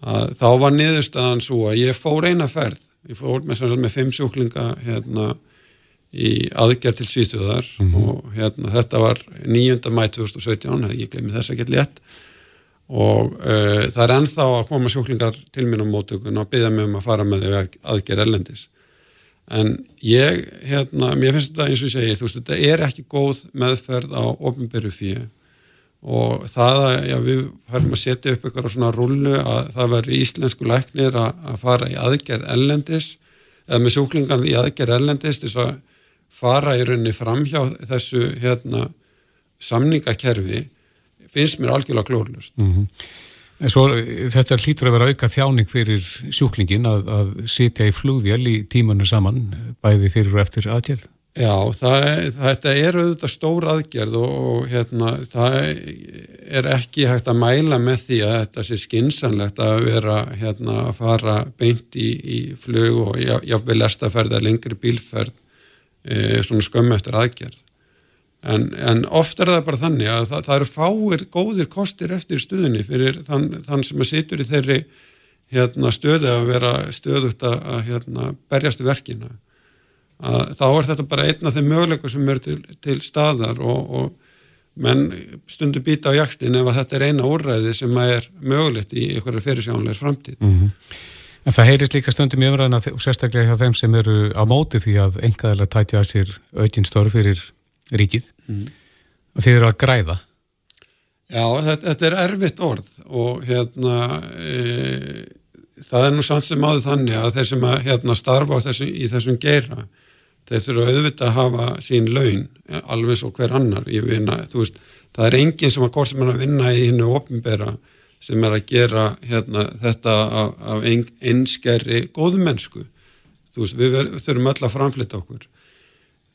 að þá var niðurstaðan svo að ég fór eina ferð, ég fór með, með fimm sjúklinga hérna í aðgerð til síðstöðar mm -hmm. og hérna, þetta var 9. mæ 2017, ég gleymi þess ekki létt og uh, það er ennþá að koma sjóklingar til mín á mótökun og byggja mig um að fara með þau aðgerð ellendis en ég, hérna, mér finnst þetta eins og ég segi, þú veist, þetta er ekki góð meðferð á ofnbyrju fyrir og það að já, við færum að setja upp eitthvað svona rullu að það veri íslensku læknir að, að fara í aðgerð ellendis eða með sjúklingan í aðgerð ellendis þess að fara í rauninni framhjá þessu hérna, samningakerfi finnst mér algjörlega klórlust. Mm -hmm. Svo þetta hlýtur að vera auka þjáning fyrir sjúklingin að, að sitja í flúvjál í tímanu saman bæði fyrir og eftir aðgerð? Já, það, þetta er auðvitað stór aðgerð og, og hérna, það er ekki hægt að mæla með því að þetta sé skinsanlegt að vera hérna, að fara beint í, í flug og jáfnveg lestaferð eða lengri bílferð e, svona skömmu eftir aðgerð. En, en oft er það bara þannig að það, það eru fáir góðir kostir eftir stuðinni fyrir þann, þann sem að situr í þeirri hérna, stöðu að vera stöðugt að, hérna, berjast verkina að þá er þetta bara einn af þeim möguleikum sem eru til, til staðar og, og menn stundu býta á jakstin ef þetta er eina úrræði sem er mögulegt í einhverju fyrirsjónleir framtíð mm -hmm. En það heyrist líka stundum í umræðina og sérstaklega hjá þeim sem eru á móti því að engaðilega tætja að sér aukinn störf fyrir ríkið mm. og þeir eru að græða. Já, þetta, þetta er erfitt orð og hérna e, það er nú samt sem áður þannig að þeir sem að hérna, starfa þessu, í þessum geira þeir þurfa auðvitað að hafa sín laun alveg svo hver annar í vinna, veist, það er enginn sem að hvort sem er að vinna í hinnu ofnbæra sem er að gera hérna, þetta af, af ein, einskerri góðmennsku. Veist, við þurfum öll að framflita okkur.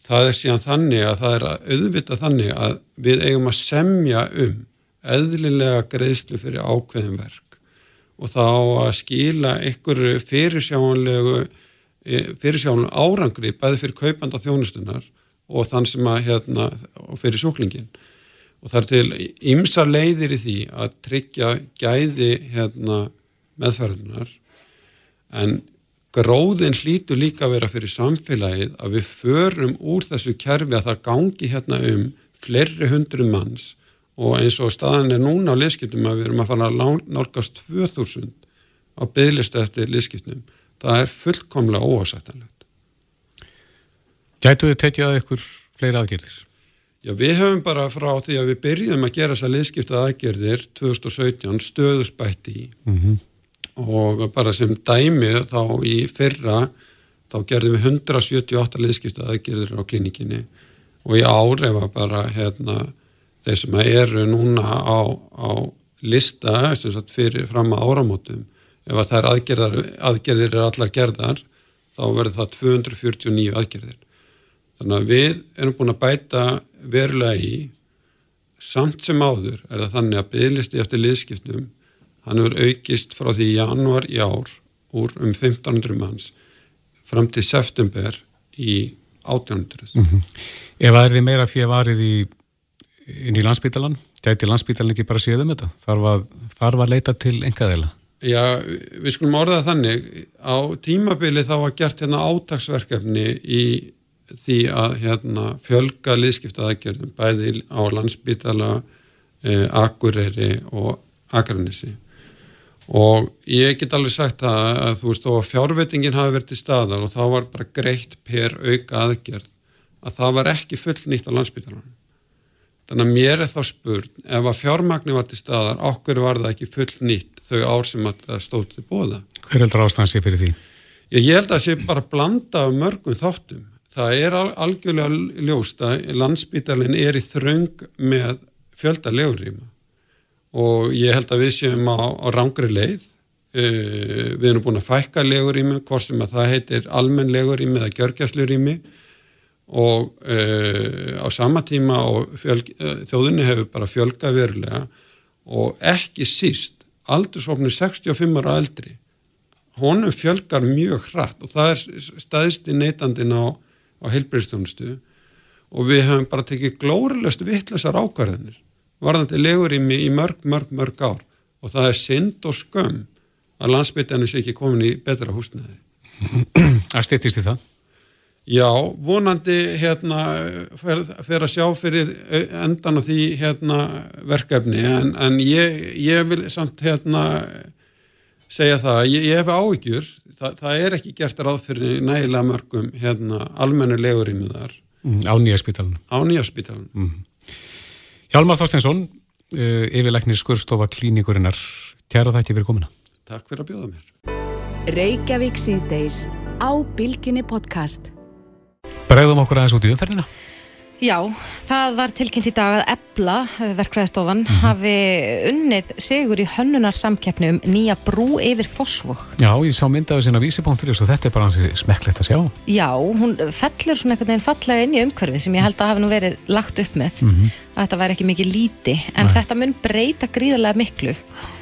Það er síðan þannig að það er að auðvita þannig að við eigum að semja um eðlilega greiðslu fyrir ákveðin verk og þá að skila ykkur fyrirsjánlegu e, fyrirsjánlegu árangri bæði fyrir kaupanda þjónustunar og þann sem að hérna, fyrir sjúklingin og það er til ymsa leiðir í því að tryggja gæði hérna, meðferðunar en gróðin hlýtu líka að vera fyrir samfélagið að við förum úr þessu kerfi að það gangi hérna um fleiri hundru manns. Og eins og staðan er núna á liðskiptum að við erum að fara að nálgast 2000 á bygglistu eftir liðskiptum. Það er fullkomlega óasættanlegt. Gætu þið tekið að ykkur fleiri aðgerðir? Já, við höfum bara frá því að við byrjum að gera þessar liðskipta aðgerðir 2017 stöðusbætti í mm -hmm. og bara sem dæmi þá í fyrra þá gerðum við 178 liðskipta aðgerðir á klínikinni og í ári var bara hérna þeir sem eru núna á, á lista fyrir fram að áramótum ef að þær aðgerðir er allar gerðar þá verður það 249 aðgerðir þannig að við erum búin að bæta verulega í samt sem áður er það þannig að byggðlisti eftir liðskiptum hann hefur aukist frá því januar í ár úr um 1500 manns fram til september í 1800 mm -hmm. Ef það er því meira fyrir varið í inn í landsbítalan, gæti landsbítalan ekki bara séð um þetta? Þarf að, þarf að leita til engaðeila? Já, við skulum orða þannig. Á tímabili þá var gert hérna átagsverkefni í því að hérna, fjölga liðskiptaðagjörðum bæði á landsbytala eh, Akureyri og Akranissi og ég get alveg sagt að, að þú veist og fjárvettingin hafi verið til staðar og þá var bara greitt per auka aðgjörð að það var ekki full nýtt á landsbytalanum þannig að mér er þá spurn ef að fjármagni var til staðar okkur var það ekki full nýtt þau ár sem að stóð til bóða Hver heldur ástæðan sé fyrir því? Ég, ég held að sé bara blanda af mörgum þáttum. Það er algjörlega ljóst að landsbytalinn er í þröng með fjölda legurýma og ég held að við séum á, á rángri leið. Uh, við erum búin að fækka legurými hvort sem að það heitir almenn legurými eða gjörgjastlurými og uh, á sama tíma fjölg, uh, þjóðinni hefur bara fjölga verulega. Og ekki síst aldursofni 65 ára eldri honum fjölgar mjög hratt og það er staðist í neytandin á á heilbreyðstjónustu og við hefum bara tekið glórilegst vittlisar ákvarðanir varðandi legur í, í mörg, mörg, mörg ár og það er synd og skömm að landsbytjarnir sé ekki komin í betra húsnæði. Það styrtist í það? Já, vonandi hérna fer, fer að sjá fyrir endan á því hérna verkefni en, en ég, ég vil samt hérna segja það, ég, ég hef áhyggjur það, það er ekki gert ráð fyrir nægilega mörgum hérna, almennu legurinn þar. Mm, á nýjarspítalunum. Á nýjarspítalunum. Mm. Hjalmar Þorsteinsson, uh, yfirleiknir skurstofa klínikurinnar. Kæra þætti fyrir komina. Takk fyrir að bjóða mér. Bregðum okkur aðeins út í umferðina. Já, það var tilkynnt í dag að Ebla, eh, verkfræðistofan, mm -hmm. hafi unnið sigur í hönnunarsamkeppni um nýja brú yfir fósvokk. Já, ég sá myndaðu sinna vísipunktur og þetta er bara hansi smekklegt að sjá. Já, hún fellur svona einhvern veginn fallega inn í umhverfið sem ég held að hafi nú verið lagt upp með, mm -hmm. að þetta væri ekki mikið líti, en Nei. þetta mun breyta gríðarlega miklu uh,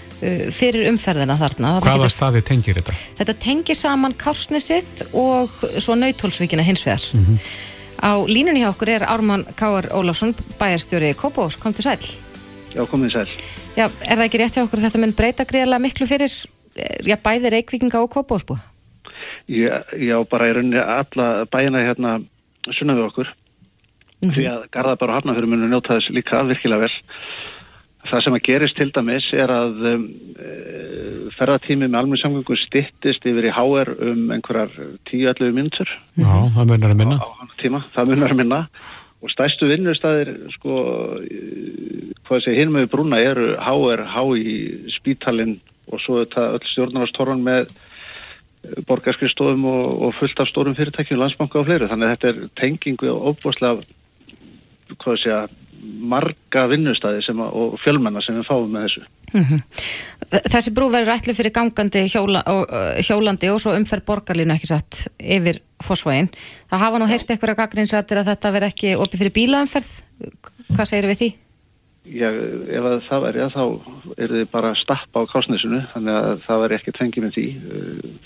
fyrir umferðina þarna. Hvaða getur... staði tengir þetta? Þetta tengir saman Kársnesið og svo Nautólsvíkina hins vegar. Mm -hmm. Á línunni hjá okkur er Ármann Káar Ólafsson, bæjarstjóri Kópós, kom til sæl. Já, komið sæl. Já, er það ekki rétt hjá okkur þetta mun breyta greiðlega miklu fyrir já, bæði Reykvíkinga og Kópós búið? Já, já, bara í rauninni alla bæina hérna sunna við okkur. Mm -hmm. Því að Garðabar og Hafnafjörður munu njóta þess líka virkilega vel. Það sem að gerist til dæmis er að um, ferðartími með almenningssamgöngu stittist yfir í HR um einhverjar 10-11 minútur. Já, það munar að minna. Á, á tíma, það munar að minna og stæstu vinnustæðir sko, hvað sé, hinn með brúna eru HR, H í spítalinn og svo þetta öll stjórnarastorran með borgarskriðstofum og, og fullt af stórum fyrirtækjum, landsbanka og fleiri. Þannig að þetta er tengingu og óbúslega, hvað sé að marga vinnustæði og fjölmennar sem við fáum með þessu. Mm -hmm. Þessi brú verður ætlu fyrir gangandi hjóla, og, hjólandi og svo umferð borgarlínu ekki satt yfir fósvægin. Það hafa nú heyrst eitthvað gaggrinsrættir að þetta verður ekki opið fyrir bílaumferð. Hvað segir við því? Já, ef það verður, þá er þið bara stappa á kásnesinu, þannig að það verður ekki tengið með því,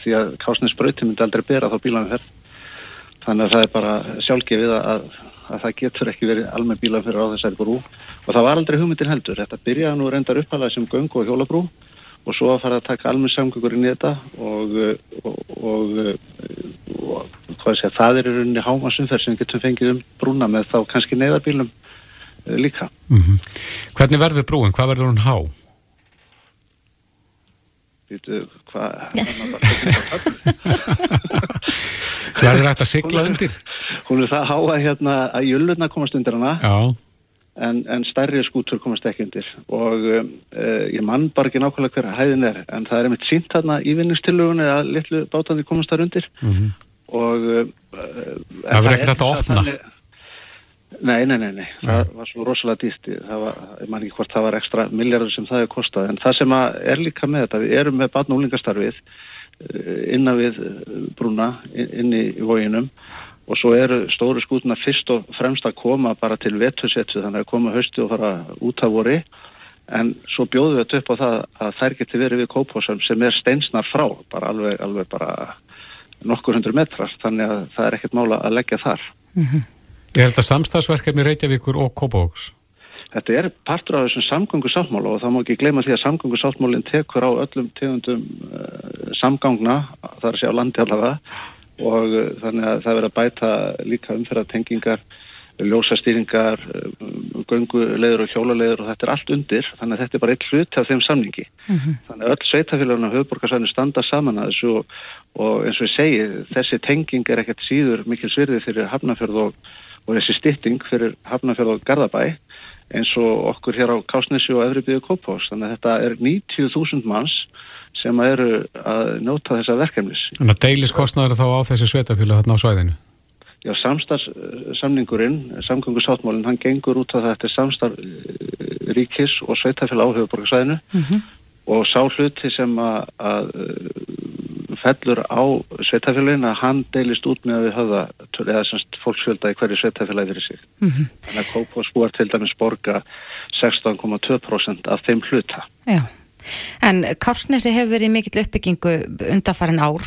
því að kásnesbröyti myndi aldrei bera þá bílaumferð. Þannig að það er bara sjálfgefið að að það getur ekki verið almenn bíla fyrir á þessari brú og það var aldrei hugmyndin heldur. Þetta byrjaði nú reyndar uppalega sem göng og hjólabrú og svo að fara að taka almenn samgöngur inn í þetta og, og, og, og hvað sé að það er í rauninni hámasumferð sem getur fengið um brúna með þá kannski neyðarbílum eh, líka. Mm -hmm. Hvernig verður brúin? Hvað verður hún há? Þú, hvað? Verður þetta að sigla undir? Hún er það að háa hérna að jölurna komast undir hana. En, en stærri skútur komast ekki undir. Og um, uh, ég mann bara ekki nákvæmlega hverja hæðin er en það er einmitt sínt hérna í vinningstilugunni að litlu bátandi komast þar undir. Mm -hmm. og uh, Það verður ekkert að opna. þannig, Nei, nei, nei, nei, það var svo rosalega dýrt, það var, ég man ekki hvort það var ekstra miljardur sem það hefur kostað, en það sem er líka með þetta, við erum með barn og úlingastarfið innan við brúna, inn í vóginum og svo eru stóru skútuna fyrst og fremst að koma bara til vetursetsu þannig að koma höstu og fara út af voru en svo bjóðum við þetta upp á það að þær geti verið við kópásum sem er steinsnar frá, bara alveg, alveg bara nokkur hundur metrar þannig að það er ekkert mála að leggja þar mm -hmm. Er þetta samstagsverkefni Reykjavíkur og Kópavóks? Þetta er partur af þessum samgöngu sáttmála og það má ekki gleyma því að samgöngu sáttmálinn tekur á öllum tegundum uh, samgangna, það er að segja á landi allavega. Og uh, þannig að það verður að bæta líka umferðartengingar ljósastýringar, um, göngulegur og hjólulegur og þetta er allt undir. Þannig að þetta er bara eitt hlut af þeim samningi. Mm -hmm. þannig að öll sveitafélaguna höfuborgarsvæðinu standa saman að þessu og eins og ég segi þessi tenging er ekkert síður mikil svirði fyrir Hafnarfjörð og, og þessi stytting fyrir Hafnarfjörð og Garðabæ eins og okkur hér á Kásnesi og Öðribíðu Kópás þannig að þetta er 90.000 manns sem eru að njóta þessa verkefnis. Þannig að deilis-kostnaður þá á þessi sveitafélag þarna á svæðinu? Já, samstarfsamningurinn, samgöngusáttmálinn, hann gengur út af þetta samstarf eh, ríkis og sveitafélag á höfuborgarsvæðinu mm -hmm. Og sá hluti sem að, að eh, fellur á sveitafélagin að hann deilist út með að við höfða, eða semst fólksfjölda í hverju sveitafélagi fyrir sig. Mm -hmm. Þannig að Kópás búar til dæmis borga 16,2% af þeim hluta. Já, en Kársnesi hefur verið mikill uppbyggingu undarfærin ár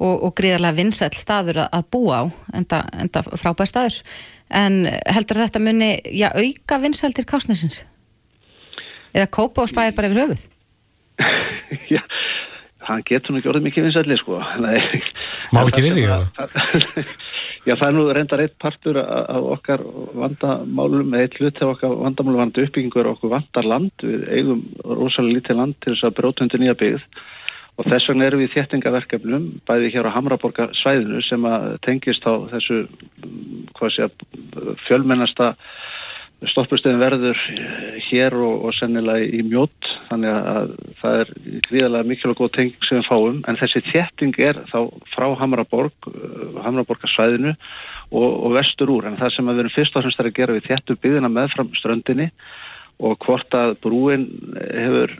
og, og gríðarlega vinsæl staður að búa á, enda, enda frábæð staður. En heldur þetta muni, já, auka vinsæltir kásnesins? Eða kópa og spæðir bara yfir höfuð? já, hann getur nú ekki orðið mikið vinsælli, sko. Má ekki við því, já? Það er nú reyndar eitt partur af okkar vandamálum, eitt hlut af okkar vandamálum vandu uppbyggingur okkur vandar land, við eigum rosalega lítið land til þess að brótundi nýja byggð og þess vegna erum við þéttingaverkefnum bæði hér á Hamraborga svæðinu sem að tengist á þessu sé, fjölmennasta stoppustöðin verður hér og, og sennilega í mjótt þannig að það er gríðarlega mikilvæg góð tenging sem við fáum. En þessi þétting er þá frá Hamraborg Hamraborga svæðinu og, og vestur úr. En það sem við erum fyrst og fremst að gera við þéttum byggðina með fram ströndinni og hvort að brúin hefur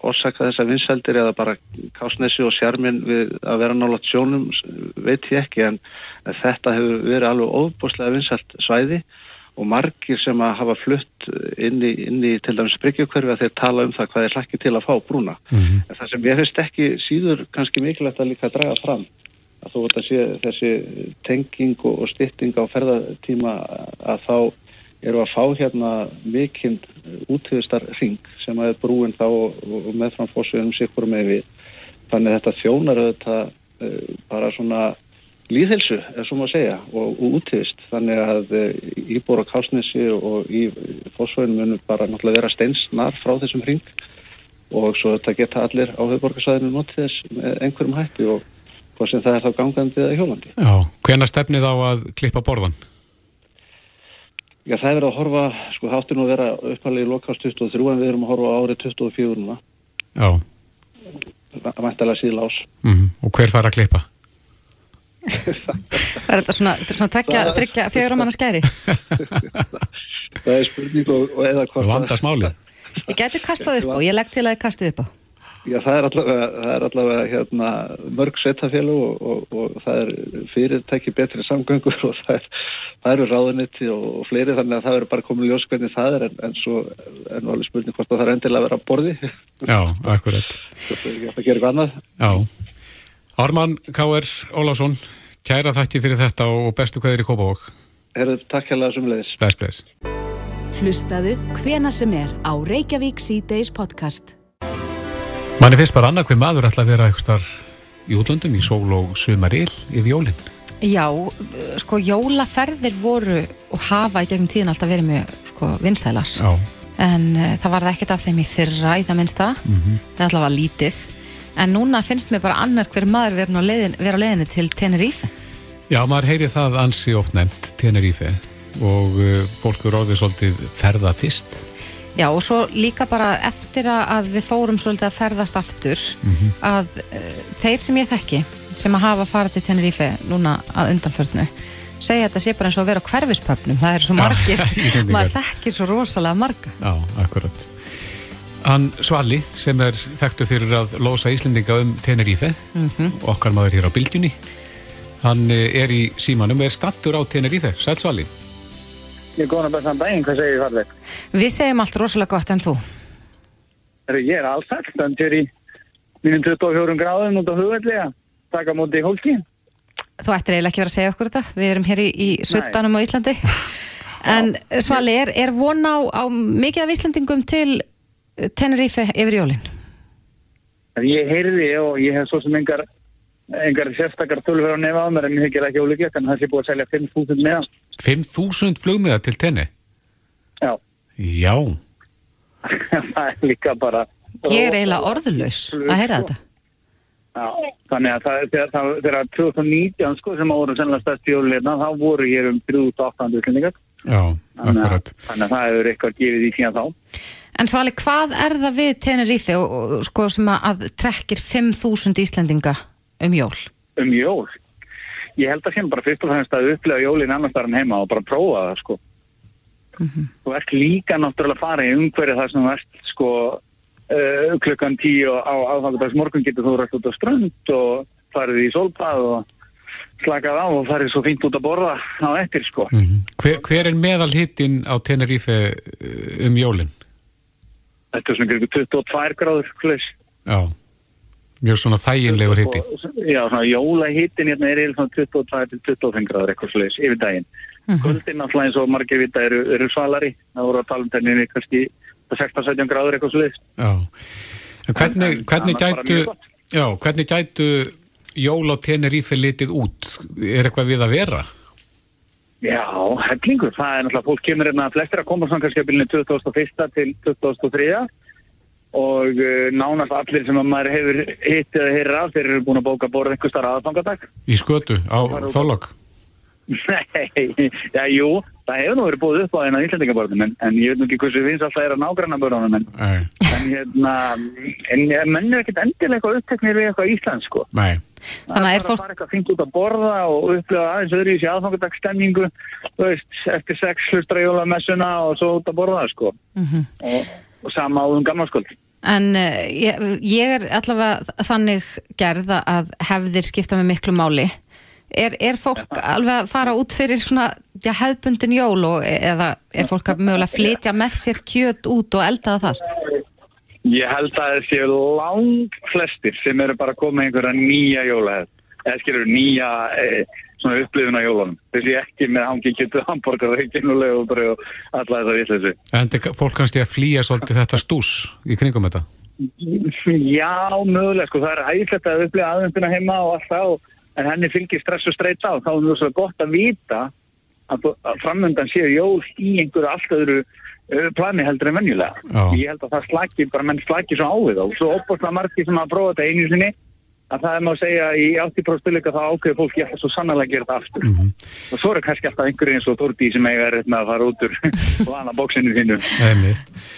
orsakað þessa vinsældir eða bara kásnesi og sjarmin við að vera nálat sjónum veit ég ekki en þetta hefur verið alveg óbúslega vinsælt svæði og margir sem að hafa flutt inn í, inn í til dæmis Bryggjukverfi að þeir tala um það hvað er hlakki til að fá brúna mm -hmm. en það sem ég finnst ekki síður kannski mikilvægt að líka draga fram að þú vart að sé þessi tenging og, stytting á ferðartíma að þá eru að fá hérna mikinn útíðustar ring sem að er brúin þá og, og meðfram fórsveginum sikkur með við. Þannig þetta þjónar auðvitað uh, bara svona líðhelsu, er svo maður að segja, og, og útíðist. Þannig að uh, íbúr á Kásnesi og í fórsveginum munum bara náttúrulega vera steinsnar frá þessum ring og svo þetta geta allir á höfðborgarsæðinu notið þess einhverjum hætti og hvað sem það er þá gangandi eða hjólandi. Já, hvena stefnið á að klippa borðan? Já, það er verið að horfa, sko, það átti nú að vera upphalið í lokast 23 en við erum að horfa á árið 24 núna. Já. Það mæntilega síðan ás. Mm -hmm. Og hver fara að klippa? Það er þetta svona, svona tekja, þryggja, fjögur á manna skæri. það er spurning og, og eða hvað. Vandasmálið. Ég geti kastað upp á, ég legg til að ég kastið upp á. Já, það er allavega, það er allavega hérna, mörg sveitafélag og, og, og það er fyrirtæki betri samgöngur og það, er, það eru ráðunitti og, og fleiri þannig að það eru bara komið ljós hvernig það er en, en svo er nú alveg spurning hvort það er endilega að vera á borði. Já, akkurat. Það er ekki að gera eitthvað annað. Já. Ármann K.R. Ólásson, kæra þætti fyrir þetta og bestu hverjir í Kópavók. Herðu, takk hérlega sem leiðis. Bless, bless. Hlustaðu hvena sem er á Reykjavík C-Days podcast. Manni finnst bara annað hver maður ætla að vera eitthvað starf í útlöndum í sól og sumaril yfir jólinn. Já, sko jólaferðir voru og hafa í gegnum tíðin alltaf verið með sko vinsælar. Já. En uh, það var það ekkert af þeim í fyrra í það minnsta. Mm -hmm. Það alltaf var lítið. En núna finnst mér bara annar hver maður vera á leiðin, leiðinni til Tenerife. Já, maður heyri það ansi oft nefnt Tenerife. Og uh, fólk eru orðið svolítið ferða fyrst. Já og svo líka bara eftir að við fórum svolítið að ferðast aftur mm -hmm. að uh, þeir sem ég þekki sem að hafa farið til Tenerife núna að undanförnu segja þetta sé bara eins og að vera á hverfispöfnum. Það er svo margir, Já, maður þekkir svo rosalega marga. Já, akkurat Hann Svali sem er þekktu fyrir að losa Íslendinga um Tenerife mm -hmm. okkar maður hér á Bildjunni Hann eh, er í símanum, er stattur á Tenerife. Sæl Svali. Ég er góðan að beðan daginn, hvað segir þið farleg? Við segjum allt rosalega gott en þú. Ég er alls sagt, þannig er í mínum 24 gráðum út á hugvelli að taka móti í hólki. Þú ættir eiginlega ekki verið að segja okkur þetta. Við erum hér í, í suttanum á Íslandi. En Svali, er, er von á, á mikið af Íslandingum til Tenerife yfir jólinn? Ég heyrði og ég hef svo sem engar, engar sérstakar tölur á nefa á mér en ég hef ekki ólíkjast en það sé búið að selja 5.000 meðan. 5.000 flugmiða til tenni? Já. Já. það er líka bara... Ég er eiginlega orðlaus að heyra þetta. Já, þannig að það, þegar, það, þegar 2019 sko sem ára sennilega stærst jólirna þá voru hér um 3800 útlendingar. Já, akkurat. Þannig að það hefur eitthvað gefið í síðan þá. En Svali, hvað er það við Tenerife og, og sko sem að, trekkir 5.000 Íslandinga um jól? Um jól? Ég held að sem bara fyrst og fremst að upplega jólinn annars þar en heima og bara prófa það sko. Mm -hmm. Þú ert líka náttúrulega að fara í umhverju þar sem þú ert sko uh, klukkan tíu á aðfangardags morgun getur þú rætt út á strönd og farið í solpað og slakað á og farið svo fínt út að borða á eftir sko. Mm -hmm. hver, hver er meðal hittin á Tenerife um jólinn? Þetta er svona 22 gráður. Já, mjög svona þæginlegur hitti. Já, svona jólahittin hérna er svona 22-25 gráður eitthvað hlutis yfir daginn. Mm -hmm. Kvöldin alltaf eins og margir vita eru, eru svalari. Það voru að tala um tenninni kannski 16-17 gráður eitthvað hlutis. Já, en hvernig, en, hvernig gætu, já, hvernig gætu jól á Tenerife litið út? Er eitthvað við að vera? Já, hellingur. Það er náttúrulega, fólk kemur hérna, flestir að koma svona kannski að byrjunni 2001 til 2003 og uh, nánast allir sem að maður hefur hitt eða heyrir af, þeir eru búin að bóka borð einhver starf aðfangadag. Í skötu, á þálag? Nei, já, jú, það hefur nú verið búið upp á eina íslendingaborðum en, en ég veit nú ekki hversu finnst alltaf er að nágranna börnunum en, en hérna, en menn er ekkert endilega uppteknir við eitthvað íslensk, sko. Nei. Þannig að er fólk... Bara eitthvað fengt út að borða og upplega aðeins öðru í þessi aðfangadagsstemningu, þú veist, eftir sex hlustra jólamessuna og svo út að borða, sko. Mm -hmm. og, og sama áðum gammalskóld. En uh, ég, ég er allavega þannig gerða að hefðir skipta með miklu máli. Er, er fólk alveg að fara út fyrir svona ja, hefðbundin jól og, eða er fólk að mögulega flytja með sér kjöt út og elda það þar? Ég held að það séu lang flestir sem eru bara koma einhverja nýja jólahefð. Eða skilur nýja e, svona upplifun á jólunum. Þessi ekki með hangi kjötu, reikinuleg og bara alla þetta vittleysi. En þetta fólk kannski að flýja svolítið þetta stús í kringum þetta? Já, mögulega. Sko, það er æðislegt að upplifa aðvendina heima og allt það og en henni fylgir stress og streyt á, þá er það svo gott að vita að, að framöndan séu jól í einhverju allt öðru uh, plani heldur en venjulega. Já. Ég held að það slaki, bara menn slaki svo á við þá. Svo opbúrslega margir sem að prófa þetta einu sinni, að það er maður að segja í 80% styrleika þá ákveður fólki alltaf svo sannlega að gera þetta aftur. Mm -hmm. Og svo eru kannski alltaf einhverju eins og Þórti sem eiga er að fara út úr vana bóksinu þínu.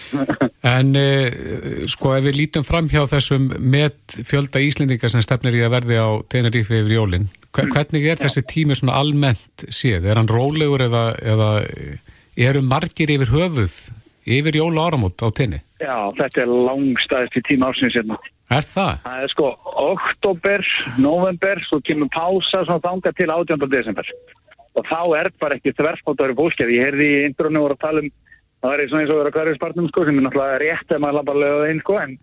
en eh, sko ef við lítum fram hjá þessum með fjölda Íslendingar sem stefnir í að verði á Tenerife yfir jólinn, hvernig er þessi tími svona almennt séð? Er hann rólegur eða, eða eru margir yfir höfuð yfir jóla áramót á tenni? Já, þetta er langstæðist í tíma ársins hérna. Er það? Það er sko oktober, november, svo kemur pása svona þanga til 18. desember. Og þá er bara ekki þverfmótaður fólkið. Ég heyrði í indrunni voru að tala um, það er svona eins og vera hverju spartnum sko, sem er náttúrulega rétt ef maður lappar lögða einn sko, en,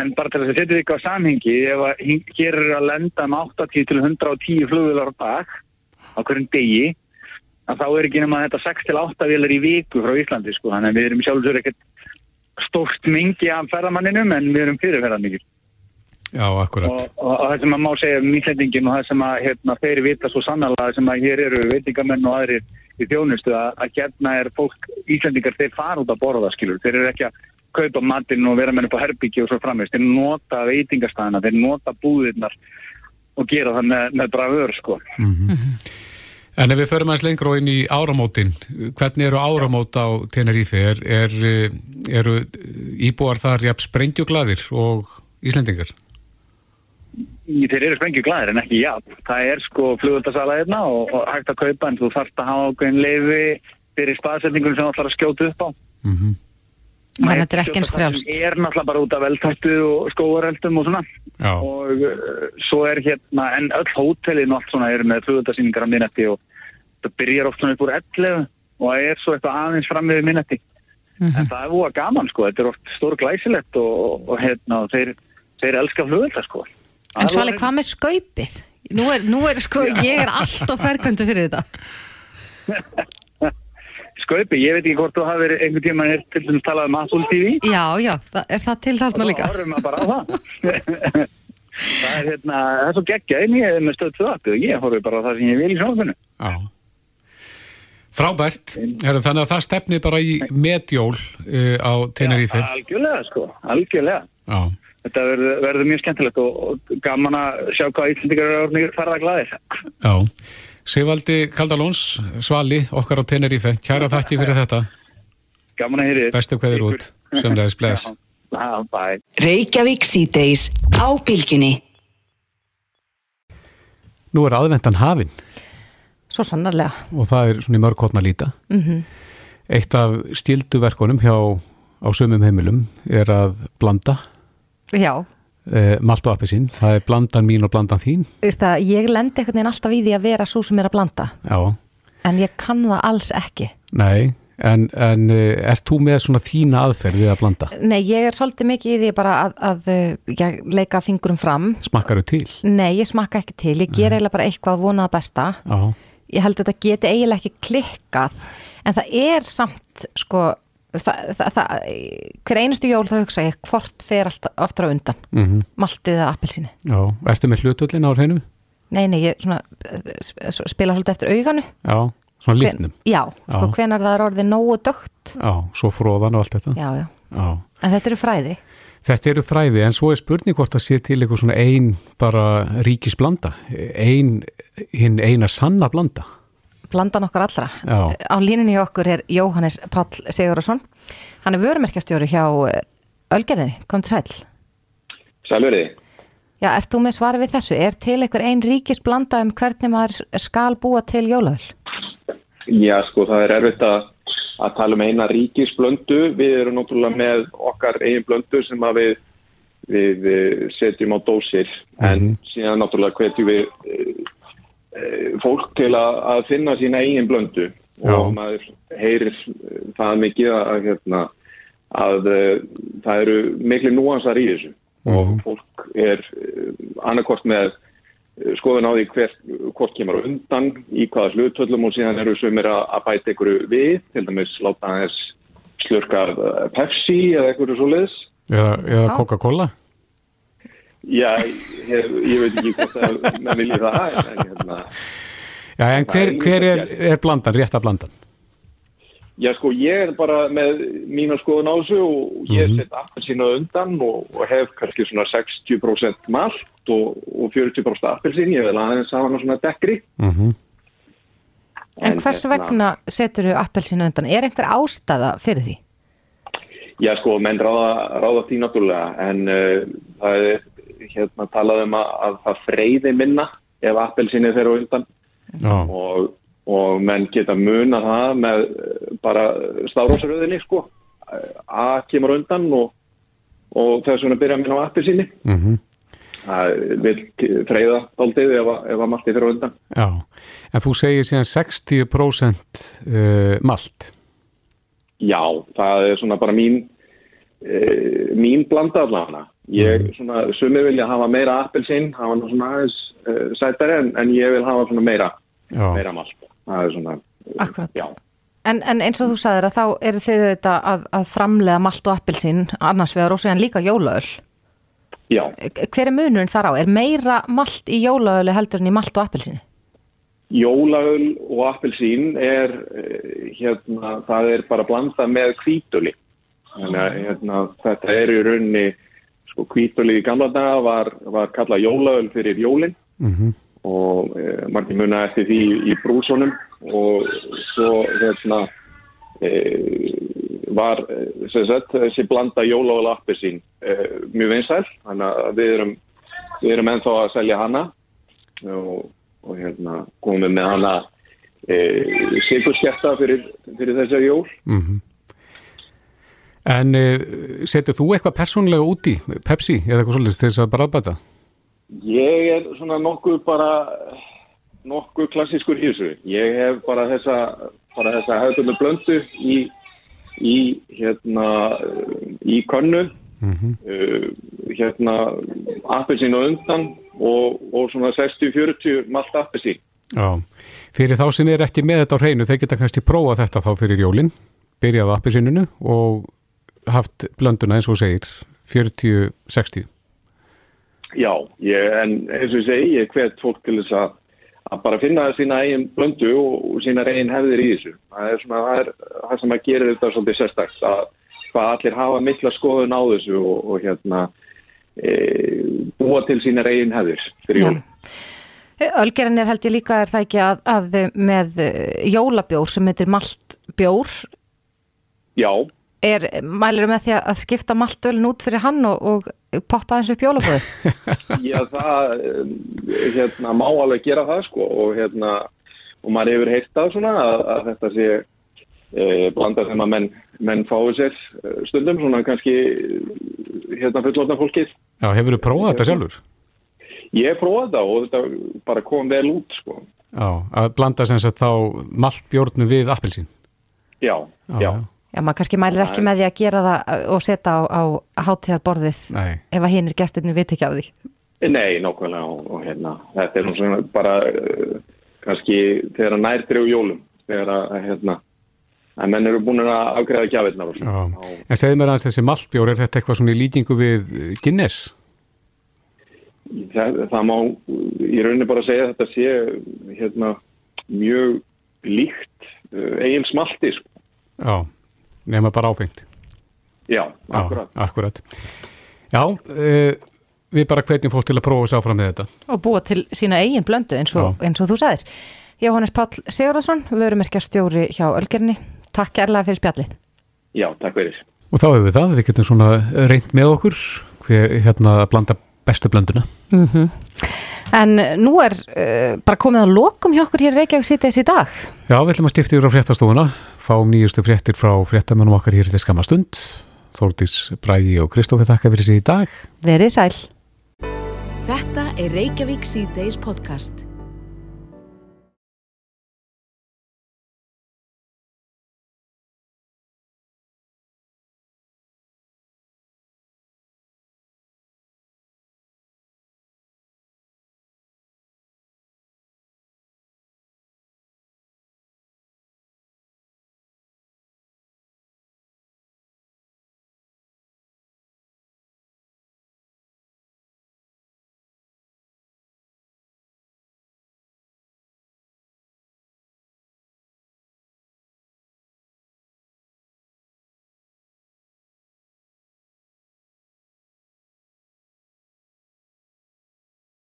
en bara til þess að setja því eitthvað samhengi, ef að hér er að lenda um 80 til 110 flugvilar á dag, á hverjum degi, að þá er ekki nema þetta 6 til 8 vilar í viku frá Íslandi sko, þannig að við erum sjálfsögur ekkert stórt mingi af ferðamanninum en við erum fyrirferðarmikið. Já, akkurat. Og, og, og það sem að má segja um nýtlendingin og það sem að hérna, þeir vita svo sannarlega sem að hér eru veitingamenn og aðrir í þjónustu að, að hérna er fólk, Íslendingar, þeir fara út að borða skilur. Þeir eru ekki að kaupa matinn og vera með upp á herbyggi og svo framvist. Þeir nota veitingastæðina, þeir nota búðirnar og gera það með, með bravör sko. Mm -hmm. En ef við förum aðeins lengur og inn í áramótin, hvernig eru áramót á Tenerife? Er, er, eru íbúar þar jafn sprengjuglaðir og Íslendingar? Þeir eru sprengjuglaðir en ekki jafn. Það er sko flugvöldasala hérna og, og hægt að kaupa en þú þarfst að hafa ákveðin leiði fyrir spaðsetningun sem þú ætlar að skjóta upp á. Mm -hmm. Þannig að þetta er ekki eins frjálst. er náttúrulega bara út af veldtættu og skóareldum og svona Já, og uh, svo er hérna en öll hótelin og allt svona er með flugöldarsýningar á minnetti og það byrjar oft svona upp úr 11 og það er svo eitthvað aðeins fram með minnetti en það er búið gaman sko, þetta er oft stór glæsilegt og, og hérna og þeir, þeir elska flugöldar sko. En Svali, hvað með skaupið? Nú er, nú er sko, ég er allt á ferkvöndu fyrir þetta. Skaupi, ég veit ekki hvort þú hafi verið einhvern tíma er til þess að tala um TV Já, já, það, er það til þarna líka? þá horfum við bara á það. Það er hérna, það er svo geggja en ég er með stöð 2 appi og ég horfum bara á það sem ég vil í sjónfinu já. Frábært, Heru, þannig að það stefnið bara í medjól uh, á Tenerife. algjörlega sko, algjörlega Já, þetta verður, verður mjög skemmtilegt og, og gaman að sjá hvað Íslandingar eru orðnir farða glæðir já. Sigvaldi Kaldalóns, Svali, okkar á Tenerife, kæra þakki fyrir þetta. gaman að heyri Bestu kveður út, sömlega bless. Já, bye. Reykjavík síðdeis á bylginni. Nú er aðvendan hafin Svo sannarlega. og það er svona í mörg hotna líta. Mm Eitt af stilduverkunum hjá á sömum heimilum er að blanda Já, e, malt og appisín. Það er blandan mín og blandan þín. þú veist að ég lendi einhvern veginn alltaf í því að vera svo sem er að blanda. Já, En ég kann það alls ekki. nei, en, en e, ert þú með svona þína aðferð við að blanda? Nei, ég er svolítið mikið í því bara að, að uh, ég leika fingurum fram. Smakkaru til? Nei, ég smakka ekki til. Ég ger eiginlega bara eitthvað vonaða besta. Já, Ég held að þetta geti eiginlega ekki klikkað. En það er samt, sko, það, það, það, hver einustu jól þá hugsa ég hvort fer aftur á undan. mm Maltið eða appelsíni. já. Ertu með hlutullin á hreinu? Nei, nei, ég svona, eh, spila svolítið eftir auganu. Já, svona litnum. Já, sko, hvenar það er orðið nógu dögt. Já, svo fróðan og allt þetta. Já, já. Já. En þetta eru fræði. Þetta eru fræði, en svo er spurning hvort það sé til eitthvað svona ein bara ríkis blanda, ein, hinn eina sanna blanda. Blandan okkar allra. Já. Á línunni hjá okkur er Jóhannes Páll Sigurðarsson. Hann er vörumerkjastjóri hjá eh, Ölgerðinni. Kom til sæl. Sælveri, Já, erst þú með svari við þessu? Er til einhver ein ríkis blanda um hvernig maður skal búa til jólaöl? já sko það er erfitt að, að tala um eina ríkisblöndu, við erum náttúrulega með okkar eigin blöndu sem að við, við setjum á dósir. En síðan náttúrulega hvetjum við eh, eh, fólk til að, að finna sína eigin blöndu. Já. og maður heyrir það mikið að, hérna, að eh, það eru miklu núansar í þessu. Og fólk er annarkort með skoðun á því hver, hvort kemur á undan í hvaða slutöllum og síðan eru sumir að, að bæta einhverju við, til dæmis láta aðeins slurka eh, Pepsi eða einhverju svo liðs. Eða, eða Coca-Cola? Já, ég, ég veit ekki hvort að maður vilji það, en hérna, Já, en hver, hver er, er blandan, rétta blandan? Já sko ég er bara með mína skoðun á þessu og ég set appelsínu undan og, og hef kannski svona 60% malt og, og 40% appelsín, ég vil aðeins hafa hana svona dekkri. Mm En, hvers hérna- vegna setur þú appelsinu undan? Er einhver ástæða fyrir því? Já, sko, menn ráða, ráða því náttúrulega, en uh, það er hérna talað um að, að það freyði minna ef appelsinni þeirra undan Já, og, og menn geta muna það með eh, bara stárósröðinni, sko, að kemur undan og, og þess vegna byrja að minna á appelsinni. mm Það vil freyða daldið ef, ef að malti þeirra undan. já. En þú segir síðan 60% uh, malt. Já, það er svona bara mín uh, mín blanda allavega. Ég, svona, sumi vilja hafa meira appelsinn, hafa svona aðeins uh, sætari en, en ég vil hafa svona meira, Já, meira malt. Það er svona, Akkurat. En, en eins og þú sagðir að þá eru þið þetta að, að framlega malt og appelsín annars vegar og síðan líka jólaöl. Já, Hver er munurinn þar á? Er meira malt í jólaöli heldur en í malt og appelsíni? jólaöl og appelsín er, uh, hérna, það er bara blanda með kvítöli. Þannig að hérna, þetta er í rauninni, sko, kvítöli í gamla daga var, var kallað jólaöl fyrir jólinn. mm og e, margir muna eftir því í brúsunum og svo hérna e, var e, sem sagt, þessi blanda jóla og lappisín e, mjög vinsæl þannig að við erum, við erum ennþá að selja hana og, og hérna komum með hana sigurskjætta fyrir, fyrir þessa jól -hmm. En setur þú eitthvað persónlega út í Pepsi eða eitthvað svolítið þess að bara aðbæta? Ég er svona nokkuð bara nokkuð klassískur í þessu. Ég hef bara þessa, bara þessa hefðbundu blöndu í, í hérna í könnu mm -hmm. uh, hérna appelsín og undan og, og svona 60-40 malt appelsín. Já, fyrir þá sem er ekki með þetta á hreinu, þeir geta kannski prófa þetta þá fyrir jólinn, byrjaðu appelsínunu og haft blönduna eins og segir 40-60 Já, ég, en eins og ég segi, ég hvet fólk til þess að að bara finna sína eigin blöndu og sína eigin hefðir í þessu. Það er svona, það er það sem að gera þetta svolítið sérstakst að hvað allir hafa mikla skoðun á þessu og, og hérna e, búa til sína eigin hefðir fyrir jólum. Ölgerinn er held ég líka er það ekki að, að með jólabjór sem heitir maltbjór Já, er, mælur með því að skipta maltölun út fyrir hann og, og poppa þessu upp jólabóði? Já, það hérna, má alveg gera það sko og hérna, og maður hefur það svona að, að þetta sé e, blanda sem að menn, menn fái sér e, stundum, svona kannski hérna fullotna fólkið. Já, hefur þú prófað þetta sjálfur? Ég hef prófað þetta og þetta bara kom vel út sko. Já, að blanda sem sagt þá maltbjórnu við appelsín? Já, já. já. Já, maður kannski mælir ekki með því að gera það og setja á, á hátíðarborðið Nei. ef að hinn er gestinni viti ekki á því. Nei, nokkvæmlega og, og hérna, þetta er svona bara uh, kannski þegar að nær drjú jólum, þegar að hérna, að menn eru búin að afgreða gjafirnar. En segð mér aðeins þessi maltbjór, er þetta eitthvað svona í líkingu við Guinness? Það, það má, ég raunin bara að segja að þetta sé hérna mjög líkt uh, eigin smalti, sko. Já nema bara áfengt. Já, akkurat Já, akkurat. Já uh, við bara hvetjum fólk til að prófa að sjá fram með þetta. Og búa til sína eigin blöndu eins og, eins og þú sagðir. Jóhannes Pál Sigurðarsson, vörumerkjastjóri hjá Ölgerni, takk kærlega fyrir spjallið. Já, takk fyrir. Og þá hefur við það, við getum svona reynd með okkur hver, hérna að blanda bestu blönduna. Mm -hmm. En nú er uh, bara komið að lokum hjá okkur hér Reykjavík sítið þessi dag. Já, við ætlum að stifta yfir á fréttastofuna fáum nýjustu fréttir frá fréttamannum okkar hér til skamastund. Þóldís Bræði og Kristófi þakka fyrir sig í dag. Verið sæl. Þetta er Reykjavík C-Days podcast.